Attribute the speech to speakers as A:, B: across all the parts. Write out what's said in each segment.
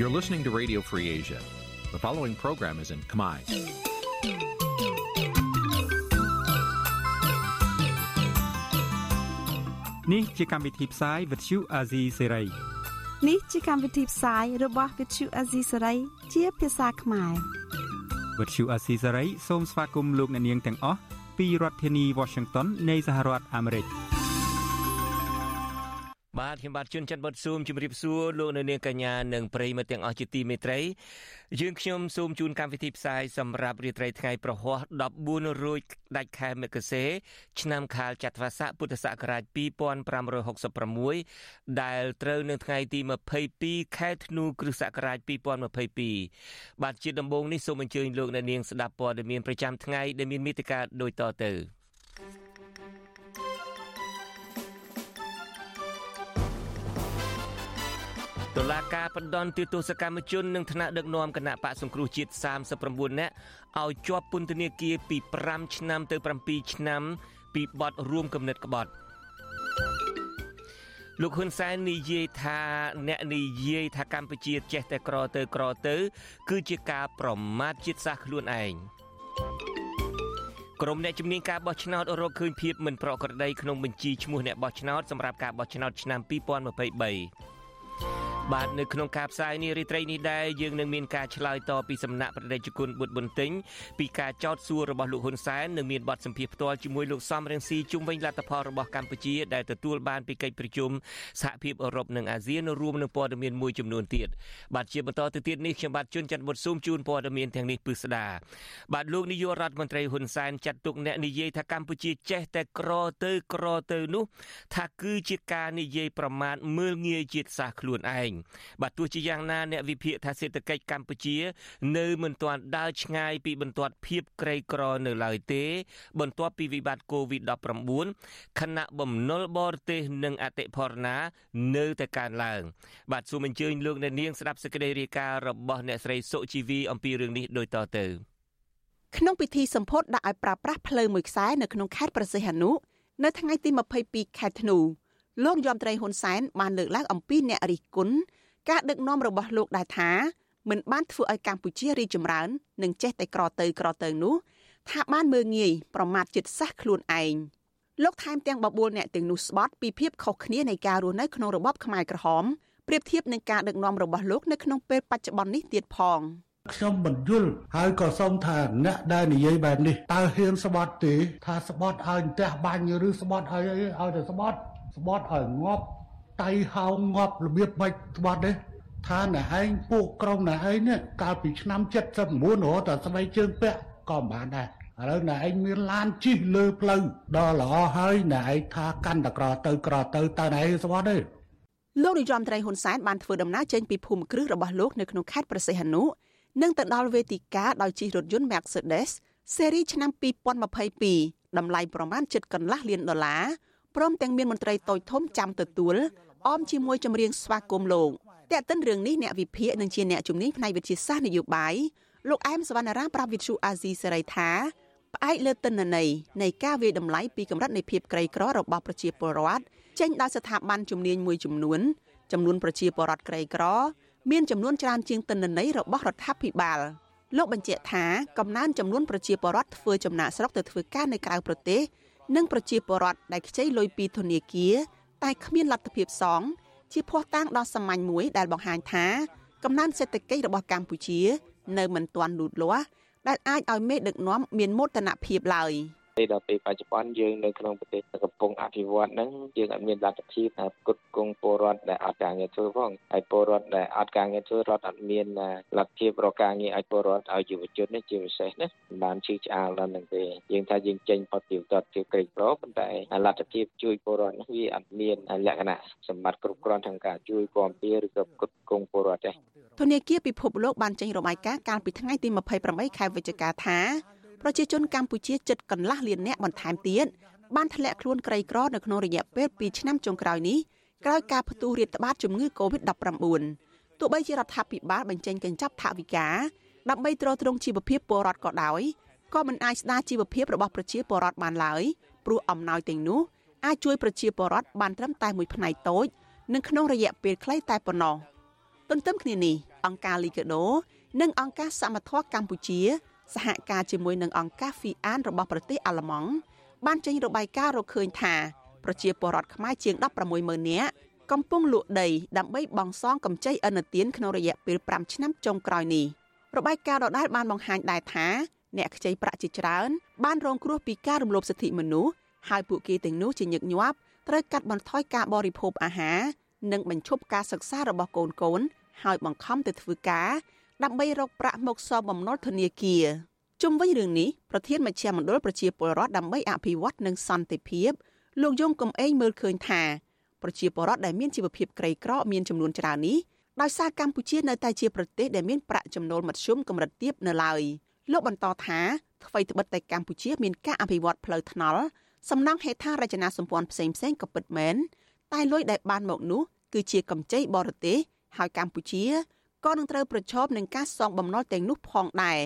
A: You're listening to Radio Free Asia. The following program is in Khmer.
B: នេះជាកម្មវិធីផ្សាយ Vuthu Azizi Serai
C: នេះជាកម្មវិធីផ្សាយរបស់ Vuthu Azizi Serai ជាភាសាខ្មែរ
B: Vuthu Azizi Serai សូមស្វាគមន៍លោកអ្នកនាងទាំងអស់ពីរដ្ឋធានី Washington នៃសហរដ្ឋអាមេរិក។
D: បាទខ្ញុំបាទជួនច័ន្ទបុតស៊ូមជម្រាបសួរលោកនៅនាងកញ្ញានិងប្រិយមិត្តទាំងអស់ជាទីមេត្រីយើងខ្ញុំសូមជូនកម្មវិធីផ្សាយសម្រាប់រាត្រីថ្ងៃប្រហ័ស14រោចដាច់ខែមករាឆ្នាំខាលចត្វាស័កពុទ្ធសករាជ2566ដែលត្រូវនៅថ្ងៃទី22ខែធ្នូគ្រិស្តសករាជ2022បាទជាដំបូងនេះសូមអញ្ជើញលោកអ្នកនាងស្ដាប់ព័ត៌មានប្រចាំថ្ងៃដែលមានមេត្តាដូចតទៅ តុលាការបណ្ដន់ទោសកម្មជននិងថ្នាក់ដឹកនាំគណៈបកសង្គ្រោះជាតិ39នាក់ឲ្យជាប់ពន្ធនាគារពី5ឆ្នាំទៅ7ឆ្នាំ ពីបទរួមគំនិតក្បត់លោកហ៊ុនសែននិយាយថាអ្នកនិយាយថាកម្ពុជាចេះតែក្រទៅក្រទៅ គឺជាការប្រមាថជាតិសាសន៍ខ្លួនឯងក្រុមអ្នកជំនាញការបោះឆ្នោតរកឃើញភាពមិនប្រក្រតីក្នុងបញ្ជីឈ្មោះអ្នកបោះឆ្នោតសម្រាប់ការបោះឆ្នោតឆ្នាំ2023បាទនៅក្នុងការផ្សាយនេះរាត្រីនេះដែរយើងនឹងមានការឆ្លើយតបពីសំណាក់ប្រតិជនគុណបុត្របន្ទិញពីការចោទសួររបស់លោកហ៊ុនសែននិងមានបទសម្ភាសន៍ផ្ទាល់ជាមួយលោកសំរងស៊ីជុំវិញលទ្ធផលរបស់កម្ពុជាដែលទទួលបានពីកិច្ចប្រជុំសហភាពអឺរ៉ុបនិងអាស៊ានរួមនឹងព័ត៌មានមួយចំនួនទៀតបាទជាបន្តទៅទៀតនេះខ្ញុំបាទជួនច័ន្ទបុត្រស៊ូមជូនព័ត៌មានទាំងនេះពិស្ដាបាទលោកនាយករដ្ឋមន្ត្រីហ៊ុនសែនចាត់ទុកអ្នកនិយាយថាកម្ពុជាចេះតែក្រទៅក្រទៅនោះថាគឺជាការនិយាយប្រមាថមើលងាយជាតិសាសន៍ខ្លួនឯងបាទទោះជាយ៉ាងណាអ្នកវិភាគថាសេដ្ឋកិច្ចកម្ពុជា នៅមិនទាន់ដើរឆ្ងាយពីបន្ទាត់ភាពក្រីក្រនៅឡើយទេ បន្ទាប់ពីវិបត្តិ COVID-19 ខណៈបំណុលបរទេសនិងអតិផរណា នៅតែកើនឡើង បាទសូមអញ្ជើញលោកអ្នកនាងស្ដាប់សេចក្តីរាយការណ៍របស់អ្នកស្រីសុជីវីអំពីរឿងនេះដូចតទៅ
C: ក្នុងពិធីសម្ពោធដាក់ឲ្យប្រើប្រាស់ផ្លូវមួយខ្សែនៅក្នុងខេត្តប្រសិទ្ធនុនៅថ្ងៃទី22ខែធ្នូ លោកយមត្រីហ៊ុនសែនបានលើកឡើងអំពីអ្នករិះគន់ការដឹកនាំរបស់លោកដែរថាមិនបានធ្វើឲ្យកម្ពុជារីកចម្រើន និងចេះតែក្រទៅក្រទៅនោះថាបានមើងងាយប្រមាថចិត្តសាសខ្លួនឯងលោកថែមទាំងបបួលអ្នកទាំងនោះស្បត់ពីភាពខុសគ្នានៃការរស់នៅក្នុងរបបខ្មែរក្រហមប្រៀបធៀបនឹងការដឹកនាំរបស់លោកនៅក្នុងពេលបច្ចុប្បន្ននេះទៀតផង
E: ខ្ញុំមិនយល់ហើយក៏សូមថាអ្នកដែលនិយាយបែបនេះតើហ៊ានស្បត់ទេថាស្បត់ឲ្យផ្ទះបាញ់ឬស្បត់ឲ្យឲ្យតែស្បត់ ស្បត់ឲ្យងាប់តៃហោងងាប់របៀបបាច់ស្បត់ទេថាអ្នកឯងពួកក្រុមអ្នកឯងនេះកាលពីឆ្នាំ79រហូតដល់ស្បែកជើងពាក់ក៏មិនបានដែរឥឡូវអ្នកឯងមានឡានជិះលើផ្លូវដល់ល្អហើយអ្នកឯងថាកាន់តក្រទៅក្រទៅតើអ្នកឯងស្បត់ទេ
C: លោកនាយរដ្ឋមន្ត្រីហ៊ុនសែនបានធ្វើដំណើរចេញពីភូមិគ្រឹះរបស់លោកនៅក្នុងខេត្តប្រសិទ្ធនុនិងទៅដល់វេទិកាដោយជិះរថយន្ត Mercedes ស៊េរីឆ្នាំ2022តម្លៃប្រមាណជិតកន្លះលានដុល្លារ ព្រមទាំងមានមន្ត្រីតូចធំចាំទទួលអមជាមួយចម្រៀងស្វាគមន៍លោកតែកតិនរឿងនេះអ្នកវិភាគនិងជាអ្នកជំនាញផ្នែកវិទ្យាសាស្ត្រនយោបាយលោកអែមសវណ្ណារាប្រាប់វិទ្យុអាស៊ីសេរីថាផ្អែកលើទិន្នន័យនៃការវាយតម្លៃពីកម្រិតនៃភាពក្រីក្ររបស់ប្រជាពលរដ្ឋចេញដោយស្ថាប័នជំនាញមួយចំនួនចំនួនប្រជាពលរដ្ឋក្រីក្រ មានចំនួនច្រើនជាងទិន្នន័យរបស់រដ្ឋាភិបាលលោកបញ្ជាក់ថាកំណើនចំនួនប្រជាពលរដ្ឋធ្វើចំណាក់ស្រុកទៅធ្វើការនៅក្រៅប្រទេស និងប្រជាពលរដ្ឋដែលខ្ចីលុយពីធនាគារតែគ្មានលទ្ធភាពសង ជាភ័ស្តុតាងដ៏សាមញ្ញមួយដែលបង្ហាញថាកំណើនសេដ្ឋកិច្ចរបស់កម្ពុជា នៅមិនទាន់លូតលាស់ដែលអាចឲ្យមេដឹកនាំមានមោទនភាពឡើយ។
F: ពេលដល់ពេលបច្ចុប្បន្នយើងនៅក្នុងប្រទេសកំពុងអភិវឌ្ឍហ្នឹងយើងអត់មានលទ្ធភាពផ្គត់ផ្គង់ពលរដ្ឋដែលអត់ការងារធ្វើផងហើយពលរដ្ឋដែលអត់ការងារធ្វើរដ្ឋអត់មានលទ្ធភាពរកការងារឲ្យពលរដ្ឋឲ្យយុវជននេះជាពិសេសណាបានជឿឆ្អាលដល់នឹងទេយើងថាយើងចេញផុតពីតតជាក្រីក្រប៉ុន្តែលទ្ធភាពជួយពលរដ្ឋនេះវាអត់មានលក្ខណៈសម្បត្តិគ្រប់គ្រាន់ខាងការជួយគាំពារឬក៏ផ្គត់ផ្គង់ពលរដ្ឋទេ
C: ធនាគារពិភពលោកបានចេញរបាយការណ៍កាលពីថ្ងៃទី28ខែវិច្ឆិកាថា ប្រជាជនកម្ពុជាជិតកន្លះលាននាក់បន្ថែមទៀតបានធ្លាក់ខ្លួនក្រីក្រនៅក្នុងរយៈពេល2ឆ្នាំចុងក្រោយនេះក្រោយការផ្ទុះរាតត្បាតជំងឺ Covid-19 ទោះបីជារដ្ឋាភិបាលបញ្ចេញកញ្ចប់ថវិកាដើម្បីទ្រទ្រង់ជីវភាពពលរដ្ឋក៏ដោយក៏មិនអាចស្ដារជីវភាពរបស់ប្រជាពលរដ្ឋបានឡើយព្រោះអំណោយទាំងនោះអាចជួយប្រជាពលរដ្ឋបានត្រឹមតែមួយផ្នែកតូចនិងក្នុងរយៈពេលខ្លីតែប៉ុណ្ណោះទន្ទឹមគ្នានេះអង្គការលីកាដូនិងអង្គការសមត្ថៈកម្ពុជា សហការជាមួយនឹងអង្គការ FIAN របស់ប្រទេសអាល្លឺម៉ង់បានចេញរបាយការណ៍រកឃើញថាប្រជាពលរដ្ឋខ្មែរជាង160,000នាក់កំពុងលក់ដីដើម្បីបង់សងកម្ចីឥណទានក្នុងរយៈពេល5ឆ្នាំចុងក្រោយនេះរបាយការណ៍ដដែលបានបង្ហាញដែរថាអ្នកខ្ចីប្រាក់ជាច្រើន បានរងគ្រោះពីការរំលោភសិទ្ធិមនុស្សហើយពួកគេទាំងនោះជាញឹកញាប់ត្រូវកាត់បន្ថយការបរិភោគអាហារនិងបញ្ឈប់ការសិក្សារបស់កូនកូន ហើយបង្ខំទៅធ្វើការ ដើម្បីរកប្រាក់មកសងបំណុលធនាគារជុំវិញរឿងនេះប្រធានមជ្ឈមណ្ឌលប្រជាពលរដ្ឋដើម្បីអភិវឌ្ឍនិងសន្តិភាពលោកយងកំឯងមើលឃើញថាប្រជាពលរដ្ឋដែលមានជីវភាពក្រីក្រមានចំនួនច្រើននេះដោយសារកម្ពុជានៅតែជាប្រទេសដែលមានប្រាក់ចំណូលមធ្យមកម្រិតទាបនៅឡើយលោកបន្តថាអ្វីត្បិតតែកម្ពុជាមានការអភិវឌ្ឍផ្លូវថ្នល់សំណង់ហេដ្ឋារចនាសម្ព័ន្ធផ្សេងផ្សេងក៏ពិតមែនតែលុយដែលបានមកនោះគឺជាកម្ចីបរទេសហើយកម្ពុជា ក៏នឹងត្រូវប្រឈមនឹងការសងបំណុលទាំងនោះផងដែរ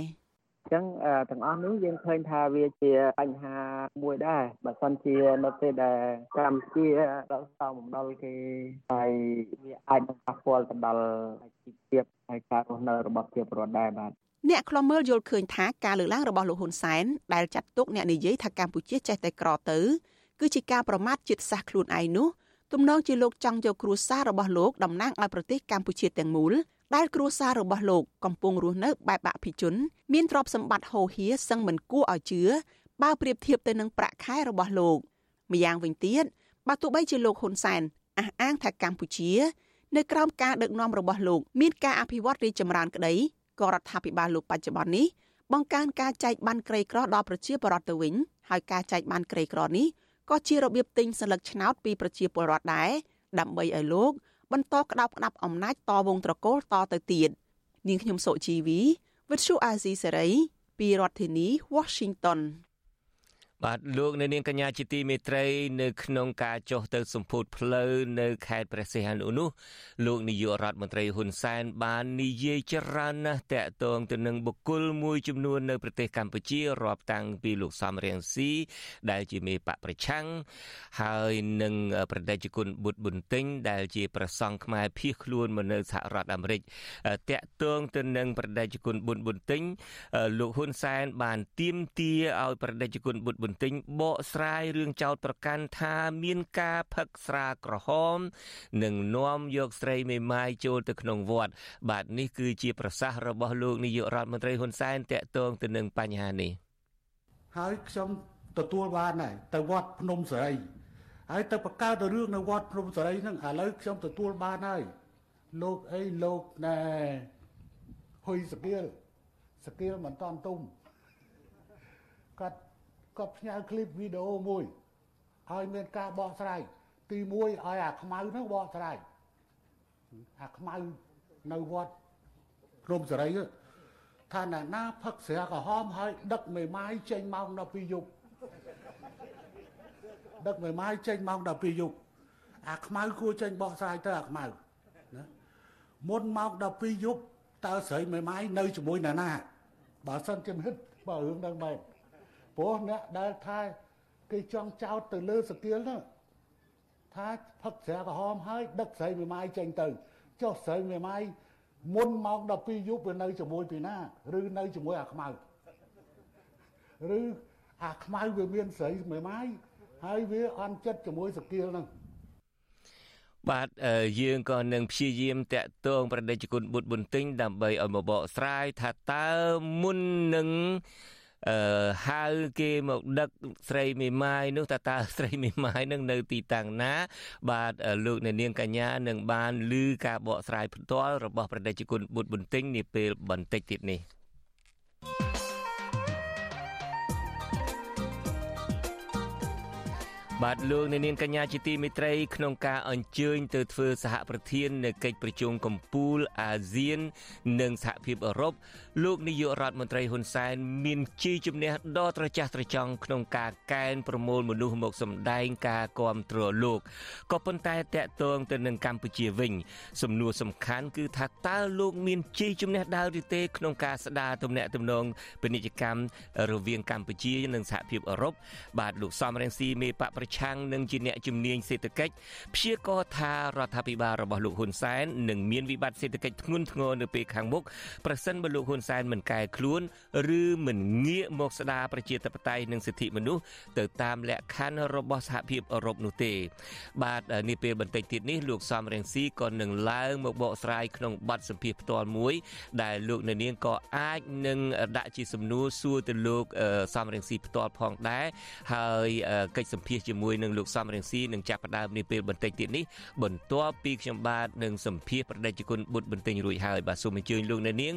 G: អញ្ចឹងទាំងអស់នេះយើងឃើញថាវាជាបញ្ហាមួយដែរបើសិនជានៅពេលដែលកម្ពុជាដកសងបំណុលគេហើយវាអាចនឹងប៉ះពាល់ទៅដល់ជីវភាពហើយការរស់នៅរបស់ប្រជាពលរដ្ឋដែរបាទ
C: អ្នកខ្លំមើលយល់ឃើញថាការលើកឡើងរបស់លោកហ៊ុនសែនដែលចាត់ទុកអ្នកនិយាយថាកម្ពុជាចេះតែក្រទៅ គឺជាការប្រមាថជាតិសាសន៍ខ្លួនឯងនោះទំនងជាលោកចង់យកគ្រួសាររបស់លោកតំណាងឲ្យប្រទេសកម្ពុជាទាំងមូល ដែលគ្រួសាររបស់លោកកំពុងរស់នៅបែបអភិជនមានទ្រព្យសម្បត្តិហូរហៀសសឹងមិនគួរឲ្យជឿបើប្រៀបធៀបទៅនឹងប្រាក់ខែរបស់លោកម្យ៉ាងវិញទៀតបើទោះបីជាលោកហ៊ុនសែនអះអាងថាកម្ពុជា នៅក្រោមការដឹកនាំរបស់លោកមានការអភិវឌ្ឍរីកចម្រើនក្តីក៏រដ្ឋាភិបាលលោកបច្ចុប្បន្ននេះបង្កើនការចែកបានក្រីក្រដល់ប្រជាពលរដ្ឋទៅវិញហើយការចែកបានក្រីក្រនេះក៏ជារបៀបទិញសិលឹកឆ្នោតពីប្រជាពលរដ្ឋដែរដើម្បីឲ្យលោក បន្តក្តោបក្តាប់អំណាចតវងត្រកូលតទៅទៀតនាងខ្ញុំសុជីវីវិទ្យុអាស៊ីសេរីពីរដ្ឋធានី Washington
D: បាទលោកនៅនាងកញ្ញាជាទីមេត្រី នៅក្នុងការចុះទៅសម្ពោធផ្លូវនៅខេត្តព្រះសីហនុនោះលោកនាយករដ្ឋមន្ត្រីហ៊ុនសែនបាននិយាយច្រើនណាស់តាក់ទងទៅនឹងបុគ្គលមួយចំនួននៅប្រទេសកម្ពុជារាប់តាំងពីលោកសំរៀងស៊ីដែលជាមេបកប្រឆាំងហើយនឹងប្រដេជគុណបុត្រប៊ុនទិញដែលជាប្រសង់ខ្មែរភៀសខ្លួនមកនៅសហរដ្ឋអាមេរិកតាក់ទងទៅនឹងប្រដេជគុណប៊ុនប៊ុនទិញលោកហ៊ុនសែនបានទៀមទាឲ្យប្រដេជគុណបុត្រប៊ុនបន្ទិញបកស្រាយរឿងចោតប្រកាន់ថាមានការផឹកស្រាក្រហម និងនាំយកស្រីមេម៉ាយចូលទៅក្នុងវត្តបាទនេះគឺជាប្រសាសន៍របស់លោកនាយករដ្ឋមន្ត្រីហ៊ុនសែនតាក់ទងទៅនឹងបញ្ហានេះ
E: ហើយខ្ញុំទទួលបានហើយទៅវត្តភ្នំសេរីហើយទៅបង្កើតរឿងនៅវត្តភ្នំសេរីហ្នឹងឥឡូវខ្ញុំទទួលបានហើយលោកអីលោកណែហ៊ុយសកៀលសកៀលមិនតាន់ទុំគាត់ គាត់ផ្ញើឃ្លីបវីដេអូមួយឲ្យមានការបកស្រាយទី1ឲ្យអាខ្មៅហ្នឹងបកស្រាយអាខ្មៅនៅវត្តព្រំសេរីថាអ្នកណាផឹកស្រាក្រហមហើយដឹកមេម៉ាយចេញម៉ោង12យប់ដឹកមេម៉ាយចេញម៉ោង12យប់អាខ្មៅគួរចេញបកស្រាយទៅអាខ្មៅណាមុនម៉ោង12យប់តើស្រីមេម៉ាយនៅជាមួយអ្នកណាបើសិនជាមិនបើរឿងហ្នឹងបែប ព្រោះអ្នកដែលថាគេចង់ចោតទៅលើសកៀលនោះថាផឹកស្រាក្រហមហើយដឹកស្រីមេម៉ាយចេញទៅចុះស្រីមេម៉ាយមុនម៉ោង12យប់វានៅជាមួយពីណាឬនៅជាមួយអាខ្មៅឬអាខ្មៅវាមានស្រីមេម៉ាយហើយវាអន់ចិត្តជាមួយសកៀលហ្នឹង
D: បាទយើងក៏នឹងព្យាយាមតាក់ទងប្រដេជគុណបុត្រប៊ុនទិញដើម្បីឲ្យមកបកស្រាយថាតើមុននឹង អឺហៅគេមកដឹកស្រីមេម៉ាយនោះតើតើស្រីមេម៉ាយនឹងនៅទីតាំងណា បាទលោកអ្នកនាងកញ្ញានឹងបានឮការបកស្រាយផ្ទាល់របស់ប្រដេជគុណបុត្របន្ទិញនាពេលបន្តិចទៀតនេះ បាទលោកអ្នកនាងកញ្ញាជាទីមេត្រីក្នុងការអញ្ជើញទៅធ្វើសហប្រធាននៅកិច្ចប្រជុំកំពូលអាស៊ាន និងសហភាពអឺរ៉ុបលោកនាយករដ្ឋមន្ត្រីហ៊ុនសែនមានជ័យជំនះដ៏ត្រចះត្រចង់ក្នុងការកែនប្រមូលមនុស្សមកសម្ដែងការគាំទ្រលោកក៏ប៉ុន្តែតកតងទៅនឹងកម្ពុជាវិញ សំណួរសំខាន់គឺថាតើលោកមានជ័យជំនះដើរឬទេ ក្នុងការស្ដារទំនាក់ទំនងពាណិជ្ជកម្មរវាងកម្ពុជា និងសហភាពអឺរ៉ុបបាទលោកសំរងស៊ីមេបកប្រឆាំងនឹងជាអ្នកជំនាញសេដ្ឋកិច្ចព្យាករថារដ្ឋាភិបាលរបស់លោកហ៊ុនសែននឹងមានវិបត្តិសេដ្ឋកិច្ចធ្ងន់ធ្ងរនៅពេលខាងមុខប្រសិនបើលោកហ៊ុនសែនមិនកែខ្លួនឬមិនងាកមកស្ដារប្រជាធិបតេយ្យនិងសិទ្ធិមនុស្សទៅតាមលក្ខខណ្ឌរបស់សហភាពអឺរ៉ុបនោះទេ បាទនេះពេលបន្តិចទៀតនេះលោកសំរងស៊ីក៏នឹងឡើងមកបកស្រាយក្នុងបទសម្ភាសផ្ទាល់មួយ ដែលលោកនៅនាងក៏អាចនឹងដាក់ជាសំណួរសួរទៅលោកសំរងស៊ីផ្ទាល់ផងដែរហើយកិច្ចសម្ភាសជាមួយនឹងលោកសំរងស៊ីនឹងចាប់ផ្ដើមនេះពេលបន្តិចទៀតនេះបន្ទាប់ពីខ្ញុំបាទនឹងសម្ភាសប្រដេជគុណបុត្របន្ទិញរួចហើយបាទសូមអញ្ជើញលោកនៅនាង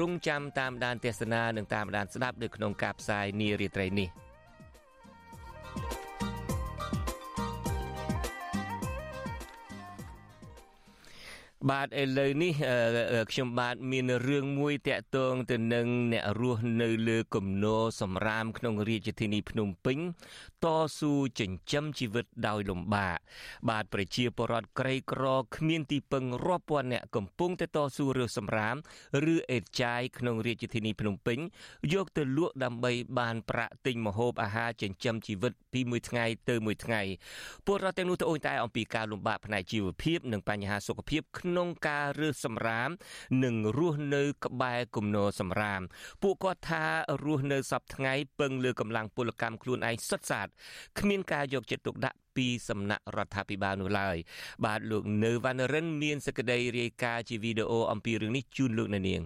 D: រងចាំតាមដានទេសនានិងតាមដានស្ដាប់នៅក្នុងការផ្សាយនារាត្រីនេះ។ បាទឥឡូវនេះខ្ញុំបាទមានរឿងមួយតាក់ទងទៅនឹងអ្នករស់នៅលើគំនរសម្រាមក្នុងរាជធានីភ្នំពេញតស៊ូចិញ្ចឹមជីវិតដោយលំបាកបាទប្រជាពលរដ្ឋក្រីក្រគ្មានទីពឹងរាប់ពាន់អ្នកកំពុងតែតស៊ូរើសសម្រាមឬអេតចាយក្នុងរាជធានីភ្នំពេញយកទៅលក់ដើម្បីបានប្រាក់ទិញម្ហូបអាហារចិញ្ចឹមជីវិតពីមួយថ្ងៃទៅមួយថ្ងៃពលរដ្ឋទាំងនោះត្អូញត្អែអំពីការលំបាកផ្នែកជីវភាពនិងបញ្ហាសុខភាពក្នុងការរើសសម្រាម និងរស់នៅក្បែរគំនរសម្រាម ពួកគាត់ថារស់នៅសពថ្ងៃពឹងលើកម្លាំងពលកម្មខ្លួនឯងសុទ្ធសាធគ្មានការយកចិត្តទុកដាក់ពីសំណាក់រដ្ឋាភិបាលនោះឡើយបាទលោកនៅវណ្ណរិនមានសេចក្តីរាយការណ៍ជាវីដេអូអំពីរឿងនេះជូនលោកអ្នកនាង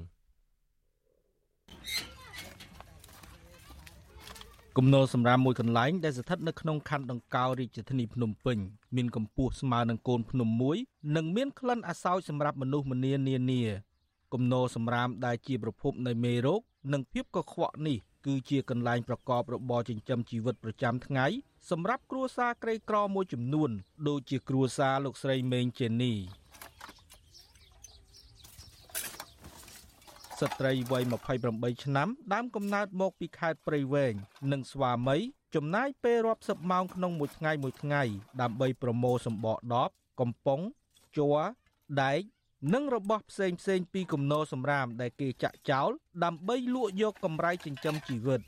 H: គំនរសម្រាមមួយកន្លែងដែលស្ថិតនៅក្នុងខណ្ឌដង្កោរាជធានីភ្នំពេញមានកម្ពស់ស្មើនឹងកូនភ្នំមួយនិងមានក្លិនអាសោចសម្រាប់មនុស្សម្នានានាគំនរសម្រាមដែលជាប្រភពនៃមេរោគនិងភាពកខ្វក់នេះគឺជាកន្លែងប្រកបរបរចិញ្ចឹមជីវិតប្រចាំថ្ងៃសម្រាប់គ្រួសារក្រីក្រមួយចំនួន ដូចជាគ្រួសារលោកស្រីមេងចេនី ស្ត្រីវ័យ28ឆ្នាំ ដើមកំណើតមកពីខេត្តព្រៃវែងនិងស្វាមី ចំណាយពេលរាប់សិបម៉ោងក្នុងមួយថ្ងៃមួយថ្ងៃ ដើម្បីប្រមូលសម្បកដបកំប៉ុងជ័រដែកនិងរបស់ផ្សេងផ្សេងពីគំនរសម្រាមដែលគេចាក់ចោលដើម្បីលក់យកកម្រៃចិញ្ចឹមជីវិត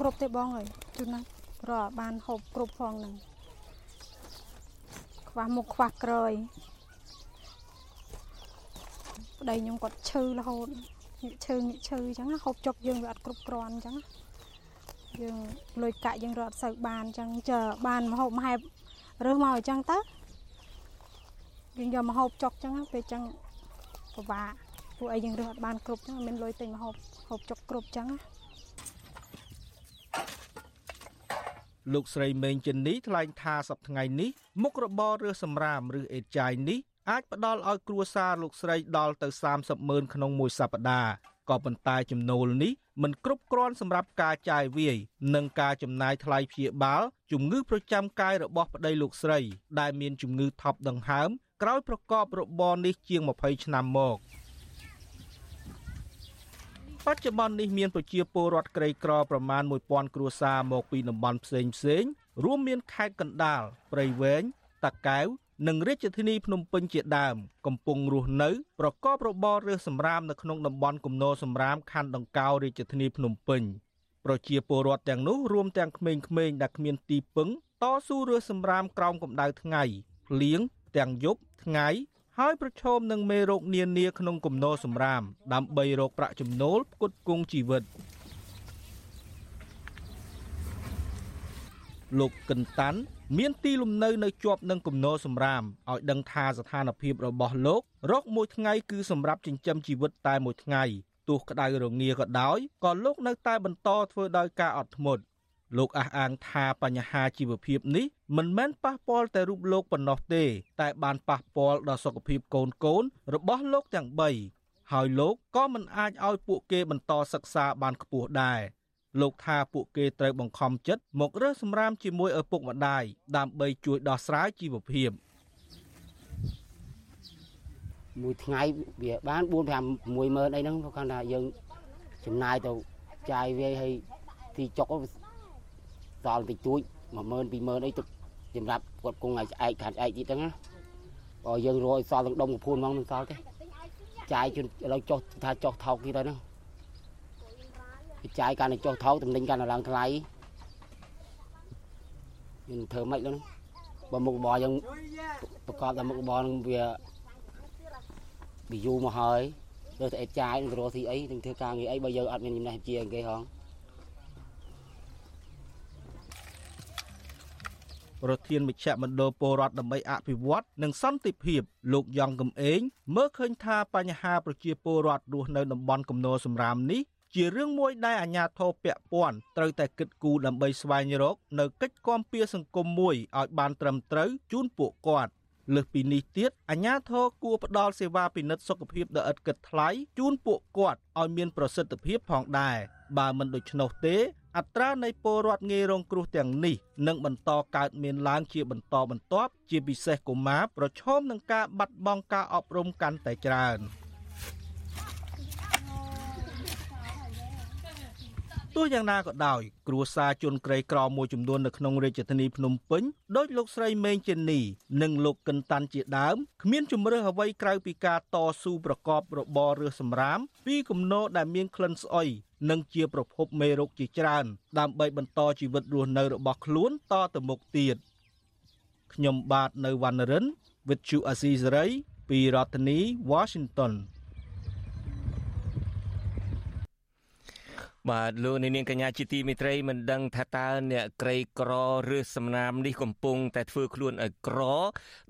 I: គ្រប់ទេបងអើយជួនណារកបានហូបគ្រប់ផងហ្នឹងខ្វះមុខខ្វះក្រោយ ប្តីខ្ញុំគាត់ឈឺរហូតញិកឈឺញិកឈឺអញ្ចឹងហូបចុកយើងវាអត់គ្រប់គ្រាន់អញ្ចឹងយើងលុយកាក់យើងរត់សូវបានអញ្ចឹង chờ បានមហូបមហែបរើសមកអញ្ចឹងទៅយើងយកមកហូបចុកអញ្ចឹងពេលអញ្ចឹងពិបាកពួកអីយើងរើសអត់បានគ្រប់អញ្ចឹងមានលុយទិញមកហូបហូបចុកគ្រប់អញ្ចឹង
H: លោកស្រីមេងចិននេះថ្លែងថាសប្តាហ៍ថ្ងៃនេះមុខរបររើសសម្រាមឬអេតចាយនេះ អាចផ្ដល់ឲ្យគ្រួសារលោកស្រីដល់ទៅ30ម៉ឺនក្នុងមួយសប្តាហ៍ក៏ប៉ុន្តែចំណូលនេះមិនគ្រប់គ្រាន់សម្រាប់ការចាយវាយនិងការចំណាយថ្លៃព្យាបាលជំងឺប្រចាំកាយរបស់ប្តីលោកស្រី ដែលមានជំងឺថប់ដង្ហើមក្រោយប្រកបរបរនេះជាង20ឆ្នាំមកបច្ចុប្បន្ននេះមានប្រជាពលរដ្ឋក្រីក្រប្រមាណ1000គ្រួសារមកពីតំបន់ផ្សេងផ្សេងរួមមានខេត្តកណ្ដាលព្រៃវែងតាកែវ និងរាជធានីភ្នំពេញជាដើម កំពុងរស់នៅ ប្រកបរបររើសសម្រាមនៅក្នុងតំបន់គំនរសម្រាមខណ្ឌដង្កោរាជធានីភ្នំពេញប្រជាពលរដ្ឋទាំងនោះរួមទាំងក្មេងៗដែលគ្មានទីពឹងតស៊ូរើសសម្រាមក្រោមកម្ដៅថ្ងៃភ្លៀងទាំងយប់ថ្ងៃហើយប្រឈមនឹងមេរោគនានាក្នុងគំនរសម្រាម ដើម្បីរកប្រាក់ចំណូលផ្គត់ផ្គង់ជីវិតលោកកឹនតាន់ មានទីលំនៅនៅជាប់នឹងគំនរសម្រាមឲ្យដឹងថាស្ថានភាពរបស់លោករកមួយថ្ងៃគឺសម្រាប់ចិញ្ចឹមជីវិតតែមួយថ្ងៃទោះក្តៅរងាក៏ដោយក៏លោកនៅតែបន្តធ្វើដោយការអត់ធ្មត់លោកអះអាងថាបញ្ហាជីវភាពនេះមិនមែនប៉ះពាល់តែរូបលោកប៉ុណ្ណោះទេ តែបានប៉ះពាល់ដល់សុខភាពកូនកូនរបស់លោកទាំង3ហើយលោកក៏មិនអាចឲ្យពួកគេបន្តសិក្សាបានខ្ពស់ដែរ លោកថាពួកគេត្រូវបង្ខំចិត្តមករើសសម្រាមជាមួយឪពុកម្ដាយដើម្បីជួយដោះស្រាយជីវភាព
J: មួយថ្ងៃវាបាន4 5 6ម៉ឺនអីហ្នឹងគាត់ថាយើងចំណាយទៅចាយវាយឲ្យទីចុកដល់តិចតួច10000 20000អីទៅសម្រាប់គាត់គង់ឲ្យស្អែកខាត់ស្អែកទៀតហ្នឹងណាបើយើងរយសល់ទាំងដុំកពួនហ្មងមិនសល់ទេចាយជន់ឥឡូវចុះថាចុះថោកទៀតហើយហ្នឹង ចាយកាន់តែចុះថោកតំណែងកាន់តែឡើងថ្លៃយើងធ្វើម៉េចនោះបើមុខរបរយើងប្រកបតែមុខរបរនឹងវាវាយូរមកហើយលើតែអេតចាយនឹងរកស៊ីអីនឹងធ្វើការងារអីបើយើងអត់មានចំណេះជាគេហង
H: ប្រធានមជ្ឈមណ្ឌលពលរដ្ឋដើម្បីអភិវឌ្ឍនិងសន្តិភាពលោកយ៉ងកំឯងមើលឃើញថាបញ្ហាប្រជាពលរដ្ឋរស់នៅតំបន់គំនរសំរាមនេះ ជារឿងមួយដែលអាជ្ញាធរពាក់ព័ន្ធត្រូវតែគិតគូរដើម្បីស្វែងរកនៅកិច្ចគាំពៀសង្គមមួយឲ្យបានត្រឹមត្រូវជូនពួកគាត់លើសពីនេះទៀតអាជ្ញាធរគួរផ្ដល់សេវាពិនិត្យសុខភាពដ៏ឥតគិតថ្លៃជូនពួកគាត់ឲ្យមានប្រសិទ្ធភាពផងដែរបើមិនដូច្នោះទេអត្រានៃពលរដ្ឋងាយរងគ្រោះទាំងនេះនឹងបន្តកើតមានឡើងជាបន្តបន្ទាប់ជាពិសេសកុមារប្រឈមនឹងការបាត់បង់ការអប់រំកាន់តែច្រើន។ ទោះយ៉ាងណាក៏ដោយគ្រួសារជនក្រីក្រមួយចំនួននៅក្នុងរាជធានីភ្នំពេញដោយលោកស្រីមេងចេនីនិងលោកកិនតាន់ជាដើមគ្មានជំរើសអ្វីក្រៅពីការតស៊ូប្រកបរបររើសសម្រាមពីគំនរដែលមានក្លិនស្អុយនិងជាប្រភពមេរោគជាច្រើន ដើម្បីបន្តជីវិតរស់នៅរបស់ខ្លួនតទៅមុខទៀតខ្ញុំបាទនៅវណ្ណរិន with Chu Azizari ពីរដ្ឋធានី Washington
D: បាទលោកនាងកញ្ញាជាទីមេត្រីមិនដឹងថាតើអ្នកក្រីក្រឬសំណាមនេះកំពុងតែធ្វើខ្លួនឲ្យក្រ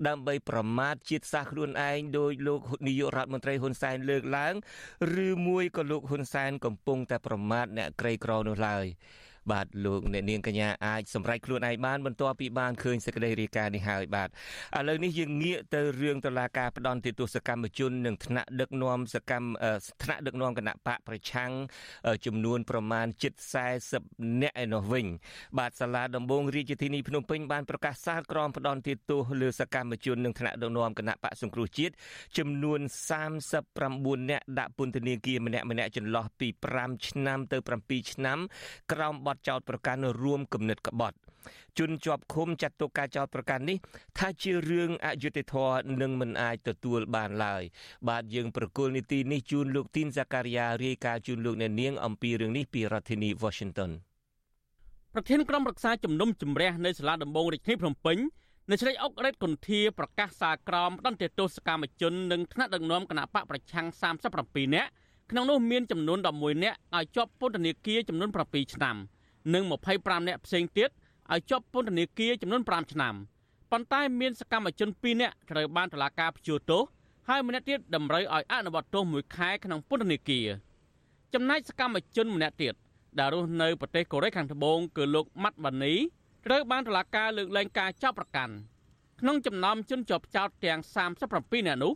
D: ដើម្បីប្រមាថជាតិសាសន៍ខ្លួនឯងដោយលោកនាយករដ្ឋមន្ត្រីហ៊ុនសែនលើកឡើង ឬមួយក៏លោកហ៊ុនសែនកំពុងតែប្រមាថអ្នកក្រីក្រនោះឡើយ បាទលោកអ្នកនាងកញ្ញាអាចសម្រេចខ្លួនឯងបានបន្ទាប់ពីបានឃើញសេចក្តីរាយការណ៍នេះហើយបាទឥឡូវនេះយើងងាកទៅរឿងតឡាការផ្ដន់ទោសកម្មជននិងថ្នាក់ដឹកនាំសកម្មថ្នាក់ដឹកនាំគណៈបកប្រឆាំងចំនួនប្រមាណជិត40នាក់ឯនោះវិញ បាទសាលាដំបងរាជធានីភ្នំពេញបានប្រកាសសាលក្រមផ្ដន់ទោសលើសកម្មជននិងថ្នាក់ដឹកនាំគណៈបកសង្គ្រោះជាតិចំនួន39នាក់ដាក់ពន្ធនាគារម្នាក់ម្នាក់ចន្លោះពី5ឆ្នាំទៅ7ឆ្នាំក្រោមបទចោតប្រកាន់រួមគំនិតក្បត់ជនជាប់ឃុំចាត់ទុកការចោទប្រកាន់នេះថាជារឿងអយុត្តិធម៌និងមិនអាចទទួលបានឡើយបាទយើងប្រកុលនីតិនេះជូនលោកទីនសាការីយ៉ារាយការណ៍ជូនលោកអ្នកនាងអំពីរឿងនេះពីរដ្ឋធានី Washington
K: ប្រធានក្រុមប្រឹក្សាជំនុំជម្រះនៅសាលាដំបងរាជធានីភ្នំពេញនៅឆ្លេចអុករ៉េតកុនធាប្រកាសសារក្រមផ្ដន្ទាទោសកម្មជននិងថ្នាក់ដឹកនាំគណៈបកប្រឆាំង37នាក់ក្នុងនោះមានចំនួន11នាក់ឲ្យជាប់ពន្ធនាគារចំនួន7ឆ្នាំ។ និង25នាក់ផ្សេងទៀតឲ្យជាប់ពន្ធនាគារចំនួន5ឆ្នាំប៉ុន្តែមានសកម្មជន2នាក់ត្រូវបានតុលាការព្យួរទោសហើយម្នាក់ទៀតតម្រូវឲ្យអនុវត្តទោសមួយខែក្នុងពន្ធនាគារចំណែកសកម្មជនម្នាក់ទៀតដែលរស់នៅប្រទេសកូរ៉េខាងត្បូងគឺលោកម៉ាត់បានីត្រូវបានតុលាការលើកលែងការចាប់ប្រកាន់ក្នុងចំណោមជនជាប់ចោតទាំង37នាក់នោះ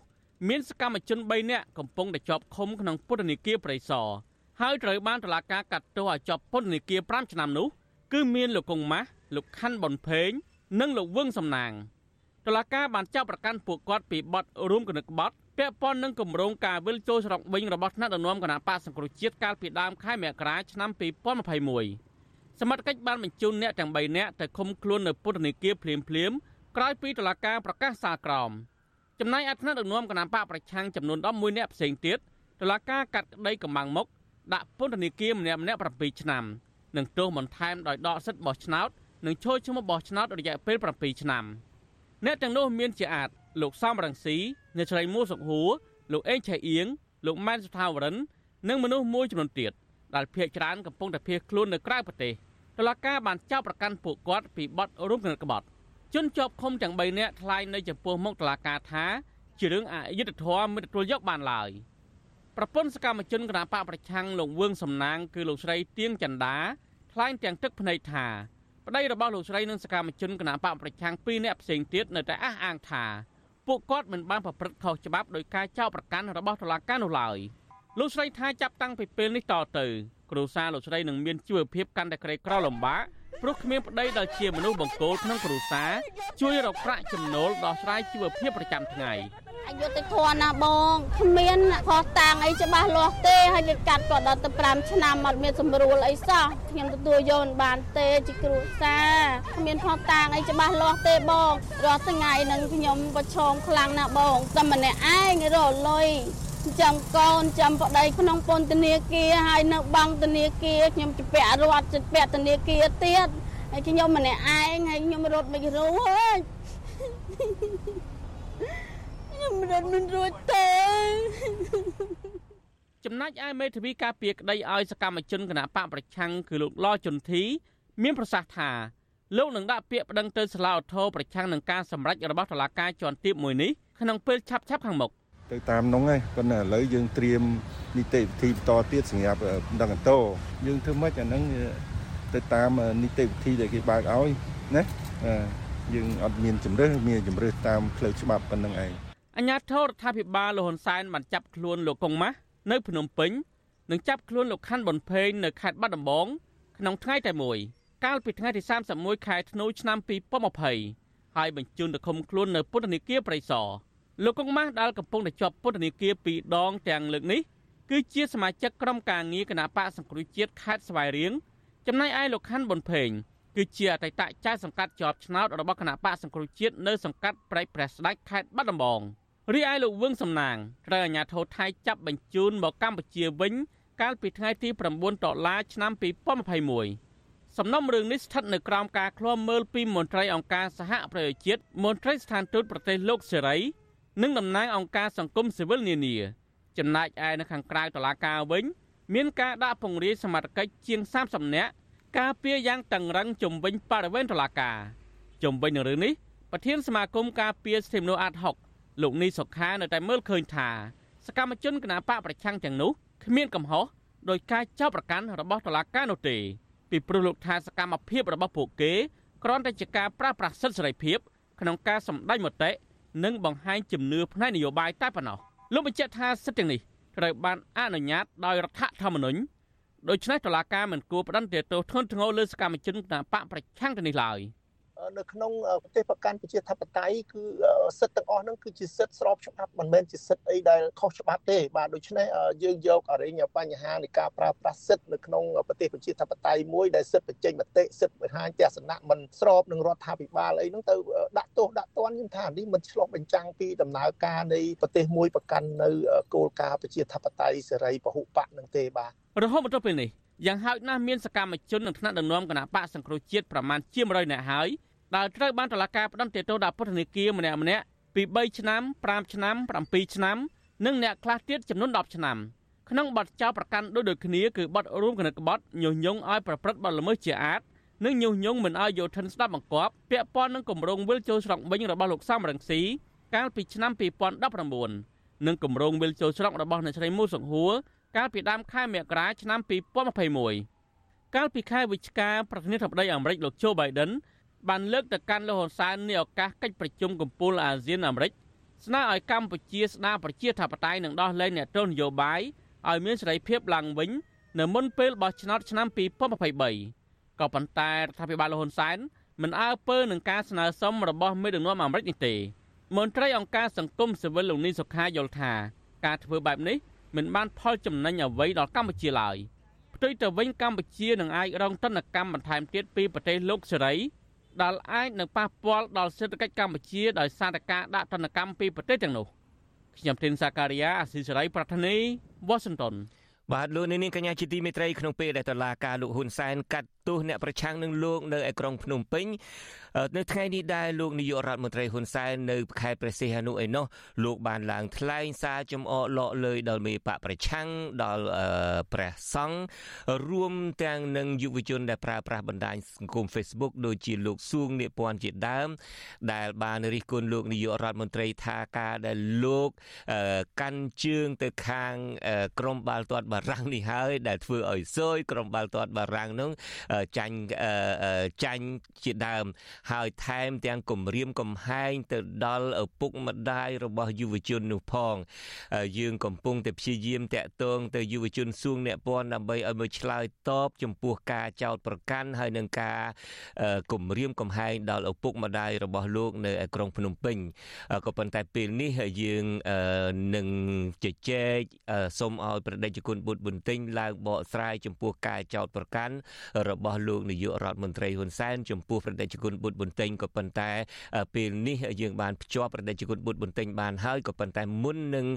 K: មានសកម្មជន3នាក់កំពុងតែជាប់ឃុំក្នុងពន្ធនាគារព្រៃសរ ហើយត្រូវបានតុលាការកាត់ទោសឲ្យជាប់ពន្ធនាគារ5ឆ្នាំនោះគឺមានលោកកុងម៉ាស់លោកខាន់ប៊ុនភេងនិងលោកវឹងសំណាងតុលាការបានចាប់ប្រកាន់ពួកគាត់ពីបទរួមគំនិតក្បត់ពាក់ព័ន្ធនឹងគម្រោងការវិលចូលស្រុកវិញរបស់ថ្នាក់ដឹកនាំគណៈបកសង្គ្រោះជាតិកាលពីដើមខែមករាឆ្នាំ2021សមត្ថកិច្ចបានបញ្ជូនអ្នកទាំង3នាក់ទៅឃុំខ្លួននៅពន្ធនាគារភ្លាមភ្លាមក្រោយពីតុលាការប្រកាសសាលក្រមចំណែកឯថ្នាក់ដឹកនាំគណៈបកប្រឆាំងចំនួន11នាក់ផ្សេងទៀតតុលាការកាត់ក្តីកម្បាំងមុខ ដាក់ពន្ធនាគារម្នាក់ម្នាក់7ឆ្នាំនិងទោសបន្ថែមដោយដកសិទ្ធិបោះឆ្នោតនិងចូលឈ្មោះបោះឆ្នោតរយៈពេល7ឆ្នាំអ្នកទាំងនោះមានជាអាចលោកសំរងស៊ីអ្នកស្រីមួសុកហួរលោកអេងឆៃអៀងលោកម៉ែនសុថាវរិន និងមនុស្សមួយចំនួនទៀតដែលភ ieck ច្រើនកំពុងតែភៀសខ្លួននៅក្រៅប្រទេសតុលាការបានចាប់ប្រកាន់ពួកគាត់ពីបទរួមគំនិតក្បត់ជនជាប់ឃុំទាំង3នាក់ថ្លែងនៅចំពោះមុខតុលាការថាជារឿងអយុត្តិធម៌មិនទទួលយកបានឡើយ។ ប្រពន្ធសកម្មជនគណបកប្រឆាំងលោកវឿងសំណាងគឺលោកស្រីទៀងចន្ទាថ្លែងទាំងទឹកភ្នែកថាប្តីរបស់លោកស្រីនិងសកម្មជនគណបកប្រឆាំងពីរនាក់ផ្សេងទៀតនៅតែអះអាងថាពួកគាត់មិនបានប្រព្រឹត្តខុសច្បាប់ដោយការចោទប្រកាន់របស់តុលាការនោះឡើយលោកស្រីថាចាប់តាំងពីពេលនេះតទៅគ្រួសារលោកស្រីនឹងមានជីវភាពកាន់តែក្រីក្រលំបាក ព្រោះគ្មានប្តីដែលជាមនុស្សបង្គោលក្នុងគ្រួសារជួយរកប្រាក់ចំណូលដោះស្រាយជីវភាពប្រចាំថ្ងៃ
L: អយុធធនណាបងគ្មានខុសតាំងអីច្បាស់លាស់ទេហើយគេកាត់គាត់ដល់ទៅ5ឆ្នាំអត់មានសម្រួលអីសោះខ្ញុំទទួលយកមិនបានទេជាគ្រួសារគ្មានខុសតាំងអីច្បាស់លាស់ទេបងរាល់ថ្ងៃនឹងខ្ញុំប្រឈមខ្លាំងណាស់បងតែម្នាក់ឯងរលុយ ចាំកូនចាំប្តីក្នុងពន្ធនាគារហើយនៅបង់ធនាគារខ្ញុំជពាក់រត់ជពាក់ធនាគារទៀតហើយខ្ញុំម្នាក់ឯងហើយខ្ញុំរត់មិនរួចខ្ញុំរត់មិនរួចទេ
K: ចំណែកឯមេធាវីការពារក្តីឲ្យសកម្មជនគណៈបកប្រឆាំងគឺលោកឡជុនធី មានប្រសាសន៍ថាលោកនឹងដាក់ពាក្យប្តឹងទៅសាលាឧទ្ធរប្រឆាំងនឹងការសម្រេចរបស់តុលាការជាន់ទាបមួយនេះក្នុងពេលឆាប់ៗខាងមុខ
M: ទៅតាមនោះឯងប៉ុន្តែឥឡូវយើងត្រៀមនីតិវិធីបន្តទៀតសម្រាប់ដឹងអន្តោយើងធ្វើម៉េចអាហ្នឹងទៅតាមនីតិវិធីដែលគេបើកឲ្យណាយើងអត់មានជំរឿសមានជំរឿសតាមផ្លូវច្បាប់ប៉ុណ្្នឹងឯង
K: អញ្ញាធរដ្ឋាភិបាលលហ៊ុនសែនបានចាប់ខ្លួនលោកកុងម៉ាស់នៅភ្នំពេញនិងចាប់ខ្លួនលោកខាន់ប៊ុនភេងនៅខេត្តបាត់ដំបងក្នុងថ្ងៃតែមួយកាលពីថ្ងៃទី31ខែធ្នូឆ្នាំ2020ហើយបញ្ជូនទៅឃុំខ្លួននៅពន្ធនាគារព្រៃសរ លោកកុងម៉ាស់ដែលកំពុងតែជាប់ពន្ធនាគារពីរដងទាំងលើកនេះគឺជាសមាជិកក្រុមការងារគណៈបកសង្គ្រោះជាតិខេត្តស្វាយរៀងចំណែកឯលោកខាន់ប៊ុនភេងគឺជាអតីតចៅសង្កាត់ជាប់ឆ្នោតរបស់គណៈបកសង្គ្រោះជាតិនៅសង្កាត់ព្រែកព្រះស្ដេចខេត្តបាត់ដំបងរីឯលោកវឿងសំណាងត្រូវអាជ្ញាធរថៃចាប់បញ្ជូនមកកម្ពុជាវិញកាលពីថ្ងៃទី9ដុល្លារឆ្នាំ2021សំណុំរឿងនេះស្ថិតនៅក្រោមការឃ្លាំមើលពីមន្ត្រីអង្គការសហប្រជាជាតិមន្ត្រីស្ថានទូតប្រទេសលោកសេរី និងតំណាងអង្គការសង្គមស៊ីវិលនានាចំណែកឯនៅខាងក្រៅតុលាការវិញ មានការដាក់ពង្រាយសមត្ថកិច្ចជាង30នាក់ការពារយ៉ាងតឹងរឹងជំវិញបរិវេណតុលាការជំវិញនឹងរឿងនេះប្រធានសមាគមការពារសិទ្ធិមនុស្សអាត់ហុកលោកនីសុខានៅតែមើលឃើញថាសកម្មជនគណបកប្រឆាំងទាំងនោះគ្មានកំហុសដោយការចាប់ប្រកាន់របស់តុលាការនោះទេពីព្រោះលោកថាសកម្មភាពរបស់ពួកគេគ្រាន់តែជាការប្រាស្រ័យសិទ្ធិសេរីភាពក្នុងការសម្ដែងមតិ និងបង្ហាញជំនឿផ្នែកនយោបាយតែប៉ុណ្ណោះលោកបញ្ជាក់ថាសិទ្ធិទាំងនេះត្រូវបានអនុញ្ញាតដោយរដ្ឋធម្មនុញ្ញដូច្នេះតុលាការមិនគួរផ្តន្ទាទោសធ្ងន់ធ្ងរលើសកម្មជនគណបកប្រឆាំងទៅនេះឡើយ។
N: នៅក្នុងប្រទេសប្រកាន់ប្រជាធិបតេយ្យគឺសិទ្ធិទាំងអស់ហ្នឹងគឺជាសិទ្ធិស្របច្បាប់មិនមែនជាសិទ្ធិអីដែលខុសច្បាប់ទេបាទដូច្នេះយើងយកអរិញបញ្ហានៃការប្រើប្រាស់សិទ្ធិនៅក្នុងប្រទេសប្រជាធិបតេយ្យមួយដែលសិទ្ធិបញ្ចេញមតិសិទ្ធិបង្ហាញទស្សនៈមិនស្របនឹងរដ្ឋាភិបាលអីហ្នឹងទៅដាក់ទោសដាក់ទណ្ឌខ្ញុំថានេះមិនឆ្លុះបញ្ចាំងពីដំណើរការនៃប្រទេសមួយប្រកាន់នៅគោលការណ៍ប្រជាធិបតេយ្យសេរីពហុបកនឹងទេបាទ
K: រហូតមកដល់ពេលនេះយ៉ាងហោចណាស់មានសកម្មជននឹងថ្នាក់ដឹកនាំគណៈបកសង្គ្រោះជាតិប្រមាណជា100នាក់ហើយ ដែលត្រូវបានតុលាការផ្តន្ទាទោសដាក់ពន្ធនាគារម្នាក់ម្នាក់ពី3ឆ្នាំ5ឆ្នាំ7ឆ្នាំនិងអ្នកខ្លះទៀតចំនួន10ឆ្នាំក្នុងបទចោទប្រកាន់ដូចដូចគ្នាគឺបទរួមគណិតក្បត់ញុះញង់ឲ្យប្រព្រឹត្តបទល្មើសជាអាតនិងញុះញង់មិនឲ្យយោធិនស្ដាប់បង្គាប់ពាក់ព័ន្ធនឹងគម្រោងវិលចូលស្រុកវិញរបស់លោកសំរងស៊ីកាលពីឆ្នាំ2019និងគម្រោងវិលចូលស្រុករបស់អ្នកស្រីមូសុខហួរកាលពីដើមខែមករាឆ្នាំ2021កាលពីខែវិច្ឆិកាប្រធានាធិបតីអាមេរិកលោកโจ Biden បានលើកទៅកាន់លោកហ៊ុនសែននៃឱកាសកិច្ចប្រជុំកំពូលអាស៊ានអាមេរិកស្នើឲ្យកម្ពុជាស្ដារប្រជាធិបតេយ្យនិងដោះលែងអ្នកទោសនយោបាយឲ្យមានសេរីភាពឡើងវិញនៅមុនពេលបោះឆ្នោតឆ្នាំ2023ក៏ប៉ុន្តែរដ្ឋាភិបាលលហ៊ុនសែនមិនអើពើនឹងការស្នើសុំរបស់មេដឹកនាំអាមេរិកនេះទេមន្ត្រីអង្គការសង្គមស៊ីវិលលោកនីសុខាយល់ថាការធ្វើបែបនេះមិនបានផលចំណេញអ្វីដល់កម្ពុជាឡើយផ្ទុយទៅវិញកម្ពុជានឹងអាចរងទណ្ឌកម្មបន្ថែមទៀតពីប្រទេសលោកសេរី ដែលអាចនឹងប៉ះពាល់ដល់សេដ្ឋកិច្ចកម្ពុជាដោយសារតែការដាក់ទណ្ឌកម្មពីប្រទេសទាំងនោះខ្ញុំធីនសាការីយ៉ាអស៊ីសេរីប្រធានីវ៉ាស៊ីនតោន
D: បាទលោកនាងកញ្ញាជាទីមេត្រីក្នុងពេលដែលតឡាការលោកហ៊ុនសែនកាត់ ទោសអ្នកប្រឆាំងនឹងលោកនៅឯក្រុងភ្នំពេញនៅថ្ងៃនេះដែរលោកនាយករដ្ឋមន្ត្រីហ៊ុនសែននៅខេត្តព្រះសីហនុឯនោះលោកបានឡើងថ្លែងសារចំអកលក់លើយដល់មេបកប្រឆាំងដល់ព្រះសង្ឃរួមទាំងនឹងយុវជនដែលប្រើប្រាស់បណ្ដាញសង្គម Facebook ដូចជាលោកសួងនៀពន្ធជាដើម ដែលបានរិះគន់លោកនាយករដ្ឋមន្ត្រីថាការដែលលោកកាន់ជើងទៅខាងក្រមបាល់ទាត់បារាំងនេះហើយដែលធ្វើឲ្យសយក្រមបាល់ទាត់បារាំងនោះចាញ់ចាញ់ជាដើម ហើយថែមទាំងគម្រាមកំហែងទៅដល់ឪពុកម្ដាយរបស់យុវជននោះផង យើងកំពុងតែព្យាយាមតាក់ទងទៅយុវជនសួងអ្នកពន្ធដើម្បីឲ្យមកឆ្លើយតបចំពោះការចោទប្រកាន់ហើយនឹងការគម្រាមកំហែងដល់ឪពុកម្ដាយរបស់លោកនៅឯក្រុងភ្នំពេញក៏ប៉ុន្តែពេលនេះយើងនឹងជជែកសូមឲ្យប្រដេជគុណបុត្របន្ទិញឡើងបកស្រាយចំពោះការចោទប្រកាន់របស់របស់លោកនាយករដ្ឋមន្ត្រីហ៊ុនសែនចំពោះប្រតិជនគុណបុត្របន្ទិញក៏ប៉ុន្តែ ពេលនេះយើងបានភ្ជាប់ប្រតិជនគុណបុត្របន្ទិញបានហើយក៏ប៉ុន្តែមុននឹង